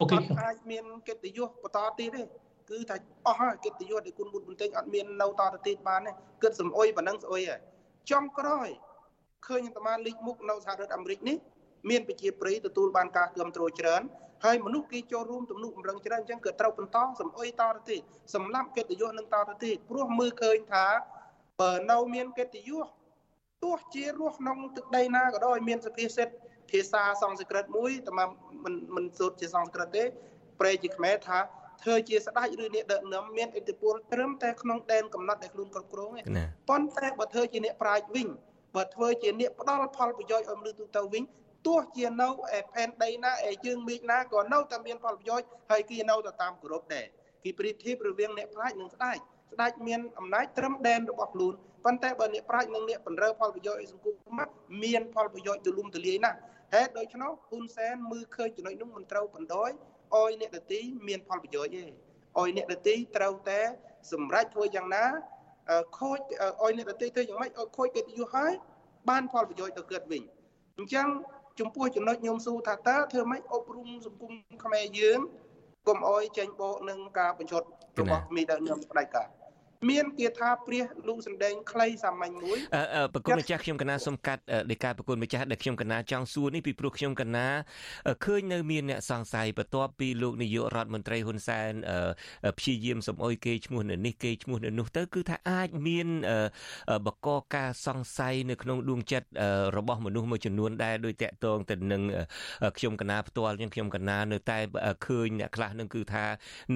O: អូខេអាចមានកិត្តិយសបន្តទៀតទេគឺថាអស់ហើយកិត្តិយសដែលគុណបុត្របុនតេងអត់មាននៅតទៅទៀតបានទេគិតសំអុយប៉ុណ្ណឹងស្អុយហើយ ចំក្រោយឃើញអាត្មាលេខមុខនៅសហរដ្ឋអាមេរិកនេះមានប្រជាប្រិយទទួលបានការគ្រប់គ្រងច្រើនហើយមនុស្សគេចូលរួមទំនុកបំរុងច្រើនអញ្ចឹងគឺត្រូវបន្តសំអុយតទៅទៀតសម្រាប់កិត្តិយសនឹងតទៅទៀតព្រោះមើលឃើញថាបើនៅមានកិត្តិយសទោះជារស់ក្នុងទឹកដីណាក៏ដោយមានសភាសិទ្ធភាសាសំស្ក្រឹតមួយតែមិនមិនសូត្រជាសំស្ក្រឹតទេប្រែជាខ្មែរថា ធ្វើជាស្ដេចឬអ្នកដឹកនាំមានឥទ្ធិពលត្រឹមតែក្នុងដែនកំណត់ដែលខ្លួនគ្រប់គ្រងទេប៉ុន្តែបើធ្វើជាអ្នកប្រាជ្ញវិញបើធ្វើជាអ្នកផ្ដល់ផលប្រយោជន៍ឲ្យមនុស្សទូទៅវិញទោះជានៅឯផែនដីណាឯយើងមេឃណាក៏នៅតែមានផលប្រយោជន៍ហើយគេនៅតែតាមគោរពដែរគេប្រៀបធៀបរវាងអ្នកប្រាជ្ញនិងស្ដេចស្ដេចមានអំណាចត្រឹមដែនរបស់ខ្លួនប៉ុន្តែបើអ្នកប្រាជ្ញនិងអ្នកបណ្រើផលប្រយោជន៍ឲ្យសង្គមមានផលប្រយោជន៍ទូលំទូលាយណាស់ហេតុដូច្នោះហ៊ុនសែនមើលឃើញចំណុចនោះមិនត្រូវបណ្ដោយ ឲ្យអ្នកដទីមានផលប្រយោជន៍ទេឲ្យអ្នកដទីត្រូវតែសម្រេចធ្វើយ៉ាងណាខូចឲ្យអ្នកដទីធ្វើយ៉ាងម៉េចឲ្យខូចកិត្តិយសហើយបានផលប្រយោជន៍ទៅកើតវិញអញ្ចឹងចំពោះចំណុចញោមស៊ូថាតើធ្វើម៉េចអប់រំសង្គមខ្មែរយើងកុំអោយចេញបោកនឹងការបញ្ឈប់របស់មីដើមញោមផ្ដាច់ការ មានគាថាព្រះលូសម្ដែងខ្លីសាមញ្ញមួយ
D: អឺប្រគុណម្ចាស់ខ្ញុំកណាសុំកាត់នៃការប្រគុណម្ចាស់ដែលខ្ញុំកណាចង់សួរនេះពីព្រោះខ្ញុំកណាឃើញនៅមានអ្នកសង្ស័យបន្ទាប់ពីលោកនាយករដ្ឋមន្ត្រីហ៊ុនសែនព្យាយាមសំអុយគេឈ្មោះនៅនេះគេឈ្មោះនៅនោះទៅគឺថាអាចមានបកកការសង្ស័យនៅក្នុងដួងចិត្តរបស់មនុស្សមួយចំនួនដែរដោយតាក់ទងទៅនឹងខ្ញុំកណាផ្ទាល់ខ្ញុំខ្ញុំកណានៅតែឃើញអ្នកខ្លះនឹងគឺថា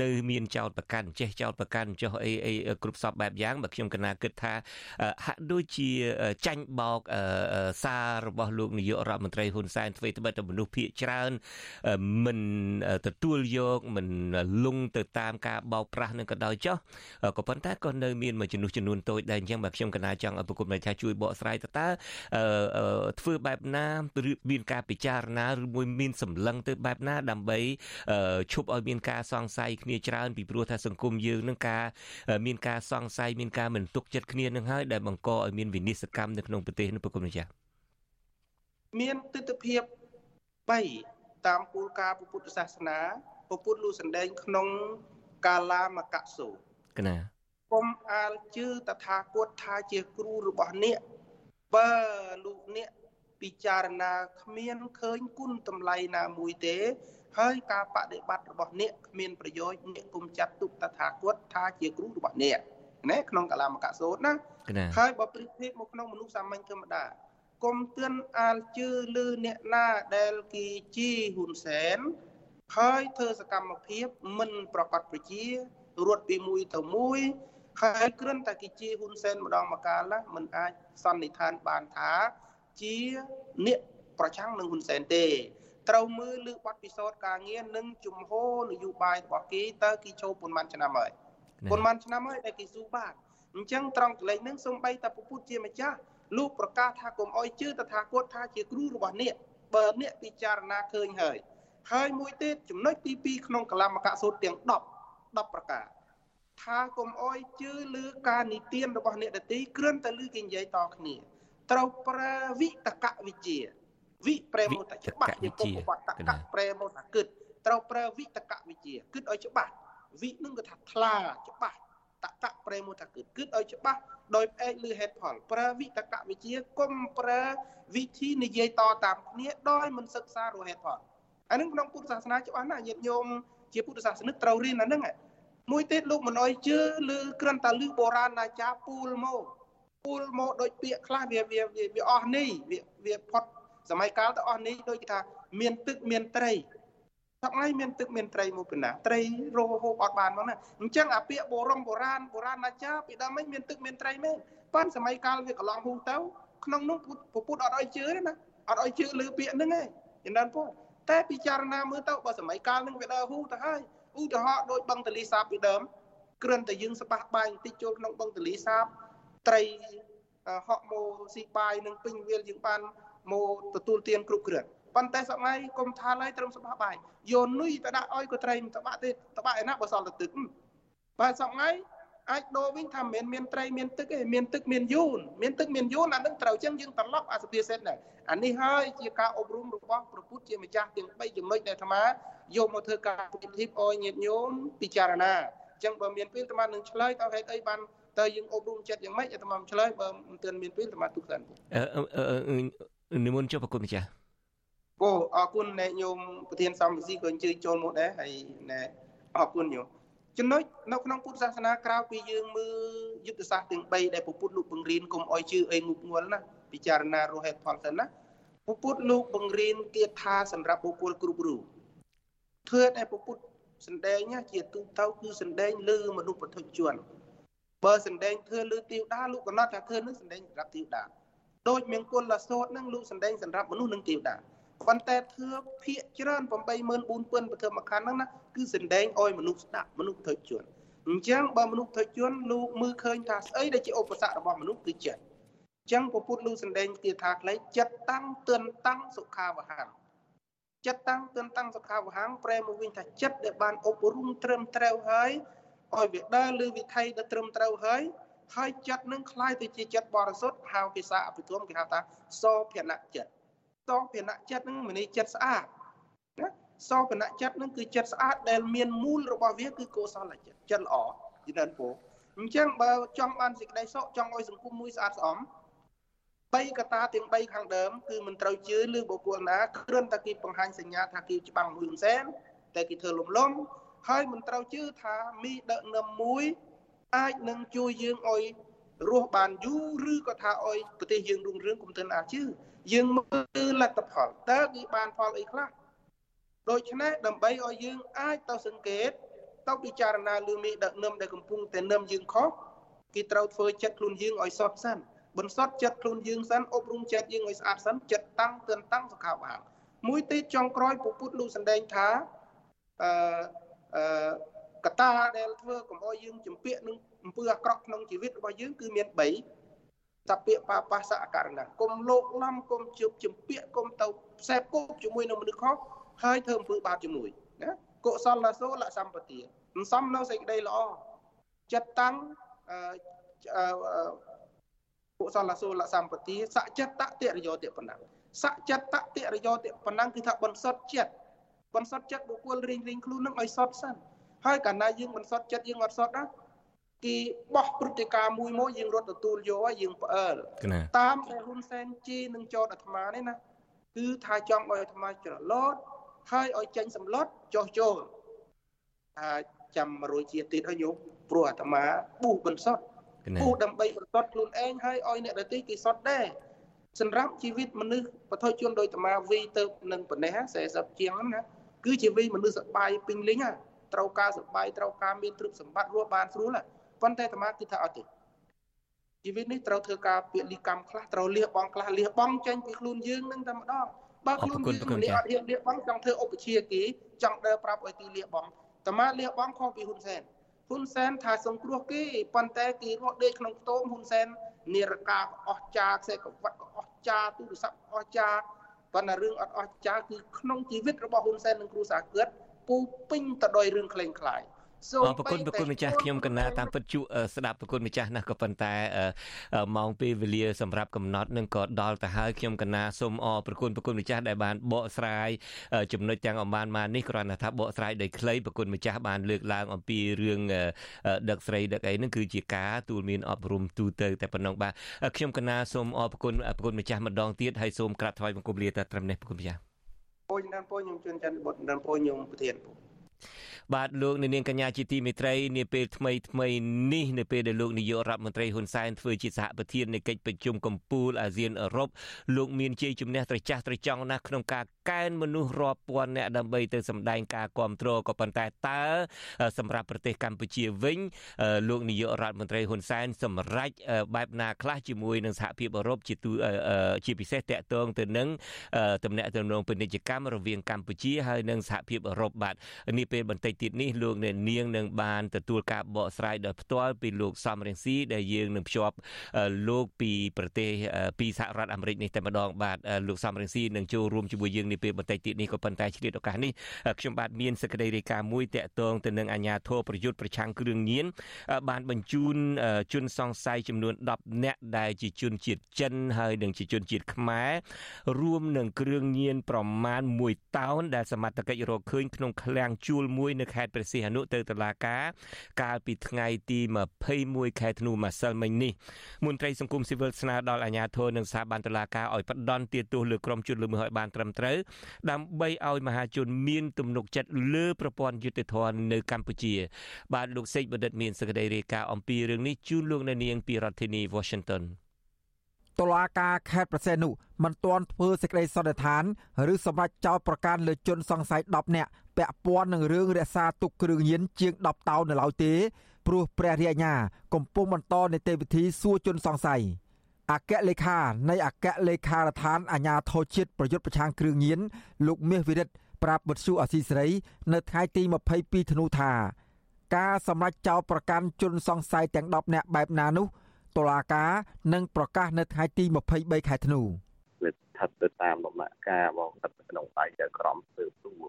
D: នៅមានចោតប្រកាន់ចេះចោតប្រកាន់ចុះអីអីគ្រប់គ្រប់សពបែបយ៉ាងបើខ្ញុំកណាគិតថាហាក់ដូចជាចាញ់បោកសាររបស់លោកនាយករដ្ឋមន្ត្រីហ៊ុនសែនធ្វើត្បិតតែមនុស្សភាគច្រើនមិនទទួលយកមិនលងទៅតាមការបោកប្រាស់នឹងក៏ដោយចុះក៏ប៉ុន្តែក៏នៅមានមួយចំនួនចំនួនតូចដែរអញ្ចឹងបើខ្ញុំកណាចង់ឲ្យប្រគំន័យថាជួយបកស្រាយតើតើធ្វើបែបណាឬមានការពិចារណាឬមួយមានសម្លឹងទៅបែបណាដើម្បីឈប់ឲ្យមានការសង្ស័យគ្នាច្រើនពីព្រោះថាសង្គមយើងនឹងការមានការសង្ស័យមានការមិនទុកចិត្តគ្នានឹងហើយដែលបង្កឲ្យមានវិនិស្សកម្មនៅក្នុងប្រទេសនេះប្រគុណម្ចាស់
O: មានទស្សនវិជ្ជា3តាមគោលការណ៍ពុទ្ធសាសនាពុទ្ធលូសណ្ដែងក្នុងកាលាមកសូ
D: កណា
O: គុំអាលជឿតថាគតថាជាគ្រូរបស់អ្នកបើលោកអ្នកពិចារណាគ្មានឃើញគុណតម្លៃណាមួយទេ ហើយការបដិបត្តិរបស់អ្នកគ្មានប្រយោជន៍អ្នកគុំចាត់ទុកតថាគតថាជាគ្រូរបស់អ្នក ណាក្នុងកាលាមកសោតណាហើយបើប្រៀបធៀបមកក្នុងមនុស្សសាមញ្ញធម្មតាគុំទឿនអាលជឿលឺអ្នកណាដែលគេជីហ៊ុនសែនហើយធ្វើសកម្មភាពមិនប្រកាសប្រជារត់ពីមួយទៅមួយហើយគ្រាន់តែគេជាហ៊ុនសែនម្ដងម្កាលណាមិនអាចសន្និដ្ឋានបានថាជាអ្នកប្រឆាំងនឹងហ៊ុនសែនទេ ត្រូវមើលលើបទពិសោធន៍ការងារនិងជំហរនយោបាយរបស់គេតើគេចូលប៉ុន្មានឆ្នាំហើយ ប៉ុន្មានឆ្នាំហើយដែលគេស៊ូបានអញ្ចឹងត្រង់កន្លែងហ្នឹងសូម្បីតែពុទ្ធជាម្ចាស់លោកប្រកាសថាកុំអោយជឿតថាគតថាជាគ្រូរបស់អ្នកបើអ្នកពិចារណាឃើញហើយហើយមួយទៀតចំណុចទី2ក្នុងកលមកៈសូត្រទាំង10 10ប្រការថាកុំអោយជឿលើការនិទានរបស់អ្នកដតីគ្រាន់តែលើគេនិយាយតគ្នាត្រូវប្រើវិតកវិជ្ជាវិប្រែមកតែច្បាស់ជាពុកបតកៈប្រែមកថាគិតត្រូវប្រើវិតកវិជ្ជាគិតឲ្យច្បាស់ វិនឹងគឺថាថ្លាច្បាស់តកៈប្រែមកថាគិតគិតឲ្យច្បាស់ដោយផ្អែកលើហេតុផលប្រើវិតកវិជ្ជាកុំប្រើវិធីនិយាយតតាមគ្នាដោយមិនសិក្សារហេតុផលអានឹងក្នុងពុទ្ធសាសនាច្បាស់ណាស់ញាតិញោមជាពុទ្ធសាសនិកត្រូវរៀនអានឹងមួយទៀតលោកមិនអោយជឿឬគ្រាន់តែលឺបុរាណអាចារ្យពូលមកពូលមកដូចពាក្យខ្លះវាវាវាអស់នេះវាវាផុតសម័យកាលទៅអស់នេះដូចគេថាមានទឹកមានត្រី ថ្ងៃមានទឹកមានត្រីមកពីណាត្រីរោហូបអត់បានមកណាអញ្ចឹងអាពាក្យបុរងបុរាណបុរាណអាចារ្យពីដើមមិនមានទឹកមានត្រីមែនប៉ិនសម័យកាលវាកន្លងហូរទៅក្នុងនោះពុទ្ធអត់ឲ្យជឿទេណាអត់ឲ្យជឿលើពាក្យហ្នឹងទេចំណានពោតែពិចារណាមើលទៅបើសម័យកាលហ្នឹងវាដើរហូរទៅហើយឧទាហរណ៍ដូចបឹងទលីសាបពីដើមគ្រាន់តែយើងស្ប៉ះបាយបន្តិចចូលក្នុងបឹងទលីសាបត្រីហក់មកស៊ីបាយនឹងពេញវាលយើងបានមកទទួលទានគ្រប់គ្រាន់ ប៉ុន្តែសម័យកុំថាឡើយត្រឹមសបាបាយយកនុយទៅដាក់ឲ្យក៏ត្រីមិនតបាក់ទេតបាក់ឯណាបើសល់តែទឹកបាទសម័យអាចដូរវិញថាមិនមានត្រីមានទឹកទេមានទឹកមានយូនមានទឹកមានយូនអានឹងត្រូវចឹងយើងត្រឡប់អាសភាសិតហ្នឹងអានេះហើយជាការអប់រំរបស់ព្រះពុទ្ធជាម្ចាស់ទាំង3ចំណុចដែលអាត្មាយកមកធ្វើការពិធីអោយញាតិញោមពិចារណាអញ្ចឹងបើមានពេលអាត្មានឹងឆ្លើយតើហេតុអីបានតើយើងអប់រំចិត្តយ៉ាងម៉េចអាត្មាឆ្លើយបើមិនទាន់មានពេលអាត្មាទុកសិន
D: និមន្តចុះប្រគុណម្ចាស់
O: ព គោអរគុណអ្នកញោមប្រធានសំវិសីក៏អញ្ជើញចូលមកដែរហើយណែអរគុណញោមចំណុចនៅក្នុងពុទ្ធសាសនាក្រៅពីយើងមើលយុទ្ធសាស្ត្រទាំង3ដែលពុទ្ធលោកបង្រៀនកុំអោយជឿអីងុកងល់ណាពិចារណារហេតុផលទៅណាពុទ្ធលោកបង្រៀនគាថាសម្រាប់បុគ្គលគ្រប់រូបធ្វើតែពុទ្ធសម្ដែងជាទូទៅគឺសម្ដែងលើមនុស្សពុទ្ធជនបើសម្ដែងធ្វើលើទេវតាលោកកំណត់ថាធ្វើនឹងសម្ដែងសម្រាប់ទេវតាដូចមង្គលសោតនឹងលោកសម្ដែងសម្រាប់មនុស្សនិងទេវតា ប៉ុន្តែធ្វើភាកច្រើន84000ពធមខណ្ឌហ្នឹងណាគឺសម្ដែងឲ្យមនុស្សស្ដាប់មនុស្សធុជនអញ្ចឹងបើមនុស្សធុជនលោកមើលឃើញថាស្អីដែលជាឧបសគ្គរបស់មនុស្សគឺចិត្តអញ្ចឹងពពុទ្ធលោកសម្ដែងទៀតថាខ្លីចិត្តតាំងទឿនតាំងសុខាវហੰចិត្តតាំងទឿនតាំងសុខាវហੰប្រែមកវិញថាចិត្តដែលបានអប់រំត្រឹមត្រូវហើយឲ្យវាដើរលើវិថីដែលត្រឹមត្រូវហើយហើយចិត្តនឹងคล้ายទៅជាចិត្តបរិសុទ្ធហៅភាសាអភិធម្មគេហៅថាសោភនៈចិត្ត សោភនៈចិត្តនឹងមានចិត្តស្អាតណាសោភនៈចិត្តនឹងគឺចិត្តស្អាតដែលមានមូលរបស់វាគឺកុសលចិត្តចិត្តល្អយល់ទេពូអញ្ចឹងបើចង់បានសេចក្តីសុខចង់ឲ្យសង្គមមួយស្អាតស្អំបីកតាទាំង3ខាងដើមគឺមិនត្រូវជឿលើបុគ្គលណាគ្រាន់តែគេបង្ហាញសញ្ញាថាគេច្បាំងមួយលំសែនតែគេធ្វើលំលំហើយមិនត្រូវជឿថាមីដឹកនាំមួយអាចនឹងជួយយើងឲ្យរស់បានយូរឬក៏ថាឲ្យប្រទេសយើងរុងរឿងគុំទិនអាចជឿ យើងមើលលទ្ធផលតើគឺបានផលអីខ្លះដូច្នេះដើម្បីឲ្យយើងអាចទៅសង្កេតទៅពិចារណាលើមេដឹកនាំដែលកំពុងតែនាំយើងខុសគេត្រូវធ្វើចិត្តខ្លួនយើងឲ្យសត់សិនបន្សត់ចិត្តខ្លួនយើងសិនអប់រំចិត្តយើងឲ្យស្អាតសិនចិត្តតាំងទឿនតាំងសុខាបានមួយទៀតចុងក្រោយពុទ្ធលោកសម្ដែងថាអឺអឺកតាដែលធ្វើកុំឲ្យយើងចម្ពាក់នឹងអំពើអាក្រក់ក្នុងជីវិតរបស់យើងគឺមាន3 តពាកបាបាសអករណគុំលោកឡំគុំជប់ចម្ពាក់គុំទៅផ្សេបគប់ជាមួយនឹងមនុស្សខុសហើយធ្វើអំពើបាបជាមួយណាកុសលសូលសម្បទាមិនសមនៅសេចក្តីល្អចិត្តតាំងអឺកុសលសូលសម្បទាសច្ចតតិរយោតិបណ្ណសច្ចតតិរយោតិបណ្ណគឺថាបន្សុតចិត្តបន្សុតចិត្តបុគ្គលរៀងរៀងខ្លួននឹងឲ្យសត់សិនហើយកាលណាយើងបន្សុតចិត្តយើងអត់សត់ណា គេបោះព្រឹត្តិការណ៍មួយមកយើងរត់ទទួលយកហើយយើងផ្អើលតាមដែលហ៊ុនសែនជីនឹងចោតអាត្មានេះណាគឺថាចង់ឲ្យអាត្មាច្រឡោតហើយឲ្យចេញសម្លុតចោះចូលថាចាំ100ជាតិទៀតហើយញោមព្រោះអាត្មាប៊ូបន្សុតប៊ូដើម្បីបន្សុតខ្លួនឯងហើយឲ្យអ្នកដទៃគេសុតដែរសម្រាប់ជីវិតមនុស្សបថុជនដោយអាត្មាវីទៅនឹងប៉ុណ្ណេះ40ជាងហ្នឹងណាគឺជាវីមនុស្សសបាយពេញលេញត្រូវការសបាយត្រូវការមានទ្រព្យសម្បត្តិរស់បានស្រួល ប៉ុន្តែអាត្មាគឺថាអត់ទេជីវិតនេះត្រូវធ្វើការពលិកម្មខ្លះត្រូវលះបង់ខ្លះលះបង់ចេញពីខ្លួនយើងនឹងតែម្ដងបើខ្លួនយើងម្នាក់អត់ហ៊ានលះបង់ចង់ធ្វើឧបជាគេចង់ដើរប្រាប់ឲ្យទីលះបង់អាត្មាលះបង់ខុសពីហ៊ុនសែនហ៊ុនសែនថាសង្គ្រោះគេប៉ុន្តែគេរស់ដេកក្នុងខ្ទមហ៊ុនសែននិរកាអស់ចាខ្សែក្រវ៉ាត់ក៏អស់ចាទូរស័ព្ទអស់ចាប៉ុន្តែរឿងអត់អស់ចាគឺក្នុងជីវិតរបស់ហ៊ុនសែននិងគ្រូសាគិតពូពេញទៅដោយរឿងក្លែងក្លាយ
D: សូមប្រគុណប្រគុណម្ចាស់ខ្ញុំកណាតាមពិតជក់ស្ដាប់ប្រគុណម្ចាស់ណាស់ក៏ប៉ុន្តែម៉ោងពេលវេលាសម្រាប់កំណត់នឹងក៏ដល់ទៅហើយខ្ញុំកណាសូមអរប្រគុណប្រគុណម្ចាស់ដែលបានបកស្រាយចំណុចទាំងអំបានមកនេះគ្រាន់តែថាបកស្រាយដោយខ្លីប្រគុណម្ចាស់បានលើកឡើងអំពីរឿងដឹកស្រីដឹកអីហ្នឹងគឺជាការទូលមានអប់រំទូទៅតែប៉ុណ្ណឹងបាទខ្ញុំកណាសូមអរប្រគុណប្រគុណម្ចាស់ម្ដងទៀតហើយសូមក្រាបថ្វាយបង្គំលាតែត្រឹមនេះប្រគុណម្ចាស់
O: ពូញដល់ពូខ្ញុំជួនច័ន្ទបុត្រដល់ពូខ្ញុំប្រធានពូ
D: បាទលោកនាងកញ្ញាជាទីមេត្រីនាពេលថ្មីថ្មីនេះនៅពេលដែលលោកនាយករដ្ឋមន្ត្រីហ៊ុនសែនធ្វើជាសហប្រធាននៃកិច្ចប្រជុំកំពូលអាស៊ានអឺរ៉ុបលោកមានជ័យជំនះត្រចះត្រចង់ណាស់ក្នុងការកែនមនុស្សរាប់ពាន់នាក់ដើម្បីទៅសម្ដែងការគ្រប់គ្រងក៏ប៉ុន្តែតើសម្រាប់ប្រទេសកម្ពុជាវិញលោកនាយករដ្ឋមន្ត្រីហ៊ុនសែនសម្រេចបែបណាខ្លះជាមួយនឹងសហភាពអឺរ៉ុបជាទូជាពិសេសតកតងទៅនឹងតំណែងតំណងពាណិជ្ជកម្មរវាងកម្ពុជាហើយនិងសហភាពអឺរ៉ុបបាទនេះពេលបន្តិចទៀតនេះលោកអ្នកនាងនឹងបានទទួលការបកស្រាយដោយផ្ទាល់ពីលោកសំរងស៊ីដែលយើងនឹងភ្ជាប់លោកពីប្រទេសពីសហរដ្ឋអាមេរិកនេះតែម្ដងបាទលោកសំរងស៊ីនឹងចូលរួមជាមួយយើងនាពេលបន្តិចទៀតនេះក៏ប៉ុន្តែឆ្លៀតឱកាសនេះខ្ញុំបាទមានសេចក្តីរាយការណ៍មួយតាក់ទងទៅនឹងអាញាធរប្រយុទ្ធប្រឆាំងគ្រឿងញៀនបានបញ្ជូនជនសង្ស័យចំនួន10នាក់ដែលជាជនជាតិចិនហើយនិងជាជនជាតិខ្មែររួមនឹងគ្រឿងញៀនប្រមាណ1តោនដែលសមត្ថកិច្ចរកឃើញក្នុងឃ្លាំងជួលមួយនៅខេត្តព្រះសីហនុទៅតុលាការកាលពីថ្ងៃទី21ខែធ្នូម្សិលមិញនេះមន្ត្រីសង្គមស៊ីវិលស្នើដល់អាជ្ញាធរនិងស្ថាប័នតុលាការឲ្យផ្ដន់ទាទោសលើក្រុមជនល្មើសឲ្យបានត្រឹមត្រូវដើម្បីឲ្យមហាជនមានទំនុកចិត្តលើប្រព័ន្ធយុត្តិធម៌នៅកម្ពុជា បាទលោកសេកបណ្ឌិតមានសេចក្តីរាយការណ៍អំពីរឿងនេះជូនលោកនៅនាងពីរដ្ឋធានី Washington
P: តុលាការខេត្តប្រសេនុមិនទាន់ធ្វើសេចក្តីសន្និដ្ឋានឬសម្រេចចោទប្រកាន់លើជនសង្ស័យ10នាក់ពាក់ព័ន្ធនឹងរឿងរក្សាទុកគ្រឿងញៀនជាង10តោននៅឡើយទេព្រោះព្រះរាជអាជ្ញាកំពុងបន្តនីតិវិធីសួរជនសង្ស័យអគ្គលេខានៃអគ្គលេខារដ្ឋានអាជ្ញាធរជាតិប្រយុទ្ធប្រឆាំងគ្រឿងញៀនលោកមាសវិរិទ្ធប្រាប់បទសុអសីសេរី នៅថ្ងៃទី22ធ្នូថា ការសម្រេចចោទប្រកាន់ជនសង្ស័យទាំង10នាក់បែបណានោះ តុលាការនឹងប្រកាសនៅថ្ងៃទី23ខែធ្នូ
Q: វាស្ថិតទៅតាមដំណាក់កាលរបស់ស្ថិតក្នុងដៃចៅក្រមស៊ើបសួរ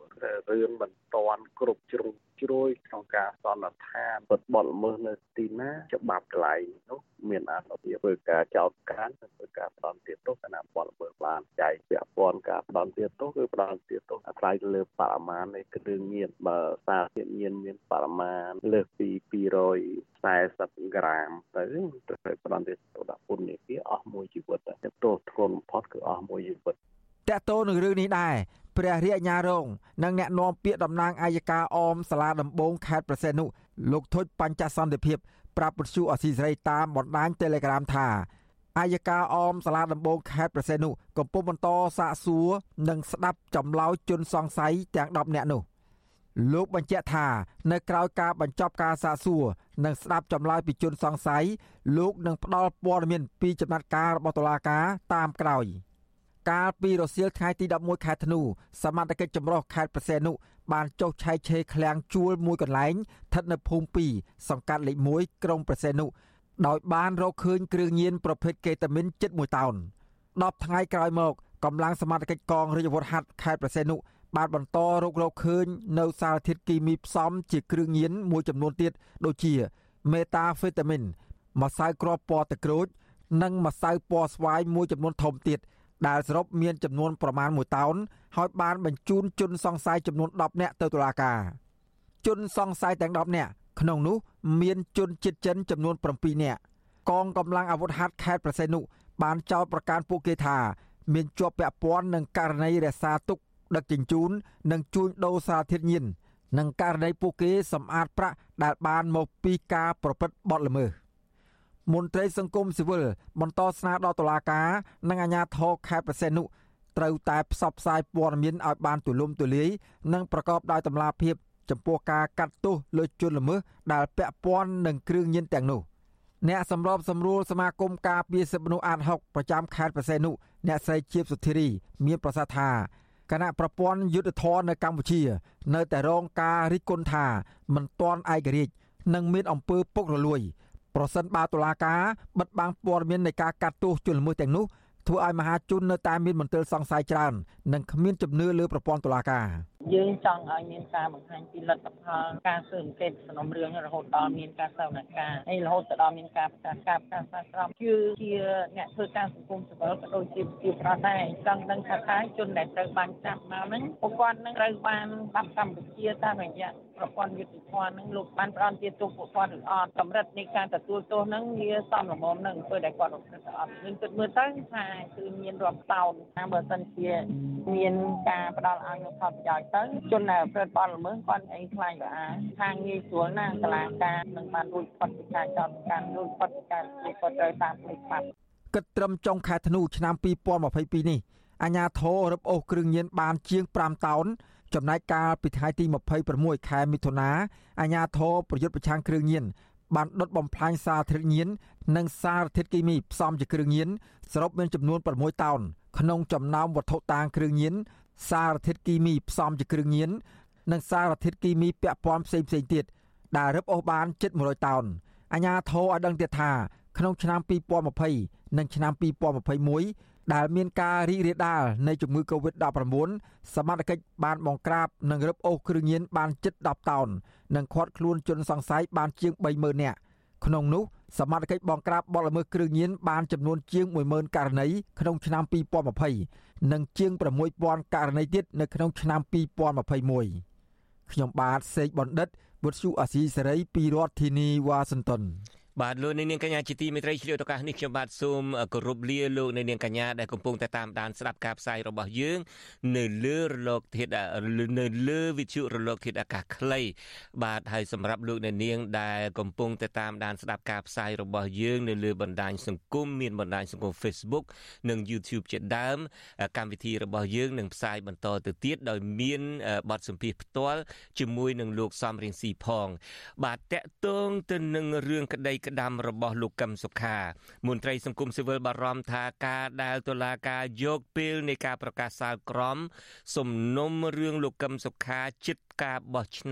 Q: រឿងមិនតាន់គ្រប់ជ្រុង ជ្រោយក្នុងការសន្និដ្ឋានពិតបទល្មើសនៅទីណាច្បាប់កន្លែងនោះមានអនុភាពធ្វើការចោទកាននិងធ្វើការផ្ដន់ទាទោសគណៈបទល្មើសបានចែកពាក់ព័ន្ធការផ្ដន់ទាទោសគឺផ្ដន់ទាទោសអាស្រ័យលើបរិមាណនៃគ្រឿងញៀនបើសារធាតុញៀនមានបរិមាណលើសពី240ក្រាមទៅត្រូវផ្ដន់ទាទោសដាក់ពន្ធនាគារអស់មួយជីវិតតែទោសធ្ងន់បំផុតគឺអស់មួយជីវិត
P: តកតោនឹងរឿងនេះដែរ ព្រះរាជអាជ្ញារង និងអ្នកនាំពាក្យតំណាងអัยការអមសាលាដំបងខេត្តប្រសេនុលោកធុចបញ្ចសន្តិភាពប្រាប់ពទ្យុអសីសេរីតាមបណ្ដាញ Telegram ថាអាយកាអមសាលាដំបងខេត្តប្រសេនុកំពុងបន្តសាកសួរនិងស្ដាប់ចម្លើយជនសង្ស័យទាំង10នាក់នោះលោកបញ្ជាក់ថានៅក្រៅការបញ្ចប់ការសាកសួរនិងស្ដាប់ចម្លើយពីជនសង្ស័យលោកនឹងផ្ដល់ព័ត៌មានពីចំណាត់ការរបស់តុលាការតាមក្រោយ។ កាលពីរសៀលថ្ងៃទី11ខែធ្នូសមត្ថកិច្ចចម្រុះខេត្តប្រសេនុបានចុះឆែកឆេរឃ្លាំងជួលមួយកន្លែងស្ថិតនៅភូមិ2សង្កាត់លេខ1ក្រុងប្រសេនុដោយបានរកឃើញគ្រឿងញៀនប្រភេទកេតាមីនជិត1តោន10ថ្ងៃក្រោយមកកម្លាំងសមត្ថកិច្ចកងរាជអាវុធហត្ថខេត្តប្រសេនុបានបន្តរករកឃើញនៅសារធាតុគីមីផ្សំជាគ្រឿងញៀនមួយចំនួនទៀតដូចជា មេតាហ្វេតាមីនម្សៅគ្រាប់ពណ៌ទឹកក្រូច និងម្សៅពណ៌ស្វាយមួយចំនួនធំទៀត ដែលសរុបមានចំនួនប្រមាណ1តោនហើយបានបញ្ជូនជនសង្ស័យចំនួន10នាក់ទៅតុលាការជនសង្ស័យទាំង10នាក់ក្នុងនោះមានជនជាតិចិនចំនួន7នាក់កងកម្លាំងអាវុធហត្ថខេត្តប្រសេនុបានចោទប្រកាន់ពួកគេថាមានជាប់ពាក់ព័ន្ធនឹងករណីរក្សាទុកដឹកជញ្ជូននិងជួញដូរសារធាតុញៀននិងករណីពួកគេសម្អាតប្រាក់ដែលបានមកពីការប្រព្រឹត្តបទល្មើស មន្ត្រីសង្គមស៊ីវិលបន្តស្នើដល់តុលាការនិងអាជ្ញាធរខេត្តប្រសេនុត្រូវតែផ្សព្វផ្សាយព័ត៌មានឲ្យបានទូលំទូលាយនិងប្រកបដោយតម្លាភាពចំពោះការកាត់ទោសលើជនល្មើសដែលពាក់ព័ន្ធនឹងគ្រឿងញៀនទាំងនោះអ្នកសម្របសម្រួលសមាគមការពារសិទ្ធិមនុស្សអាត6ប្រចាំខេត្តប្រសេនុអ្នកស្រីជាបសុធារីមានប្រសាសន៍ថាគណៈប្រព័ន្ធយុទ្ធធរនៅកម្ពុជា នៅតែរងការរិះគន់ថាមិនទាន់ឯករាជ្យនិងមានអំពើពុករលួយ ប្រសិនបើតុលាការបិទបាំងព័ត៌មាននៃការកាត់ទោសជនល្មើសទាំងនោះធ្វើឲ្យមហាជននៅតែមានមន្ទិលសង្ស័យច្រើននិងគ្មានជំនឿលើប្រព័ន្ធតុលាការ
R: យើងចង់ឲ្យមានការបង្ហាញពីលទ្ធផលការស៊ើបអង្កេតសំណុំរឿងរហូតដល់មានការសវនកម្មហើយរហូតដល់មានការប្រកាសការការសាស្រមគឺជាអ្នកធ្វើការសង្គមស៊ីវិលក៏ដូចជាជាប្រទេសដែរចង់ដឹងថាតើជនដែលត្រូវបានចាប់មកហ្នឹងពួកគាត់នឹងត្រូវបានបាត់កម្ពុជាតាមរយៈប្រព័ន្ធយុតិធម៌នឹងលោកបានផ្ដន់ទាទោសពួកគាត់ឬអត់កម្រិតនៃការទទួលទោសនឹងវាសមល្មមនឹងធ្វើដែលគាត់រកព្រឹត្តអត់យើងគិតមើលទៅថាគឺមានរាប់តោនថាបើសិនជាមានការផ្ដល់ឲ្យនូវផលប្រយោជន៍ទៅជនដែលប្រព្រឹត្តបទល្មើសគាត់អីខ្លាចអាខាងងាយស្រួលណាកលាការនឹងបានរួចផុតពីការចោទប្រកាន់រួចផុតពីការជាគាត់ត្រូវតាមផ្លូវច្បាប់
P: គិតត្រឹមចុងខែធ្នូឆ្នាំ2022នេះអាញាធររឹបអូសគ្រឿងញៀនបានជាង5តោន ចំណែកកាលពីថ្ងៃទី26ខែមិថុនាអាញាធរប្រយុទ្ធប្រឆាំងគ្រឿងញៀនបានដុតបំផ្លាញសារធាតុញៀននិងសារធាតុគីមីផ្សំជាគ្រឿងញៀនសរុបមានចំនួន6តោនក្នុងចំណោមវត្ថុតាងគ្រឿងញៀនសារធាតុគីមីផ្សំជាគ្រឿងញៀននិងសារធាតុគីមីពាក់ព័ន្ធផ្សេងផ្សេងទៀតដែលរឹបអូសបានជិត100តោនអាជ្ញាធរឲ្យដឹងទៀតថាក្នុងឆ្នាំ2020និងឆ្នាំ2021 ដែលមានការរីករាលដាលនៃជំងឺ Covid-19 សមត្ថកិច្ចបានបង្ក្រាបនិងរឹបអូសគ្រឿងញៀនបានជិត10តោននិងឃាត់ខ្លួនជនសង្ស័យបានជាង30000នាក់ក្នុងនោះសមត្ថកិច្ចបង្ក្រាបបទល្មើសគ្រឿងញៀនបានចំនួនជាង10000ករណីក្នុងឆ្នាំ2020និងជាង6000ករណីទៀតនៅក្នុងឆ្នាំ2021ខ្ញុំបាទសេកបណ្ឌិតវុទ្ធុអាស៊ីសេរីពីរដ្ឋធានីវ៉ាស៊ីនតោន
D: បាទលោកនាងកញ្ញាជាទីមេត្រីឆ្លៀតឱកាសនេះខ្ញុំបាទសូមគោរពលាលោកនាងកញ្ញាដែលកំពុងតែតាមដានស្ដាប់ការផ្សាយរបស់យើង នៅលើរលកធាតុនៅលើវិទ្យុរលកធាតុអាកាសខ្លី បាទហើយសម្រាប់លោកនាងដែលកំពុងតែតាមដានស្ដាប់ការផ្សាយរបស់យើង នៅលើបណ្ដាញសង្គមមានបណ្ដាញសង្គម Facebook និង YouTube ជាដើម កម្មវិធីរបស់យើងនឹងផ្សាយបន្តទៅទៀតដោយមានបទសម្ភាសន៍ផ្ទាល់ជាមួយនឹងលោកសំរៀងស៊ីផង បាទតកតងទៅនឹងរឿងក្តីក្តាំរបស់លោកកឹមសុខាមន្ត្រីសង្គមស៊ីវិលបារម្ភថាការដែលតុលាការយកពេលនៃការប្រកាសសាលក្រម សំណុំរឿងលោកកឹមសុខាចិត្តការបោះឆ្នោត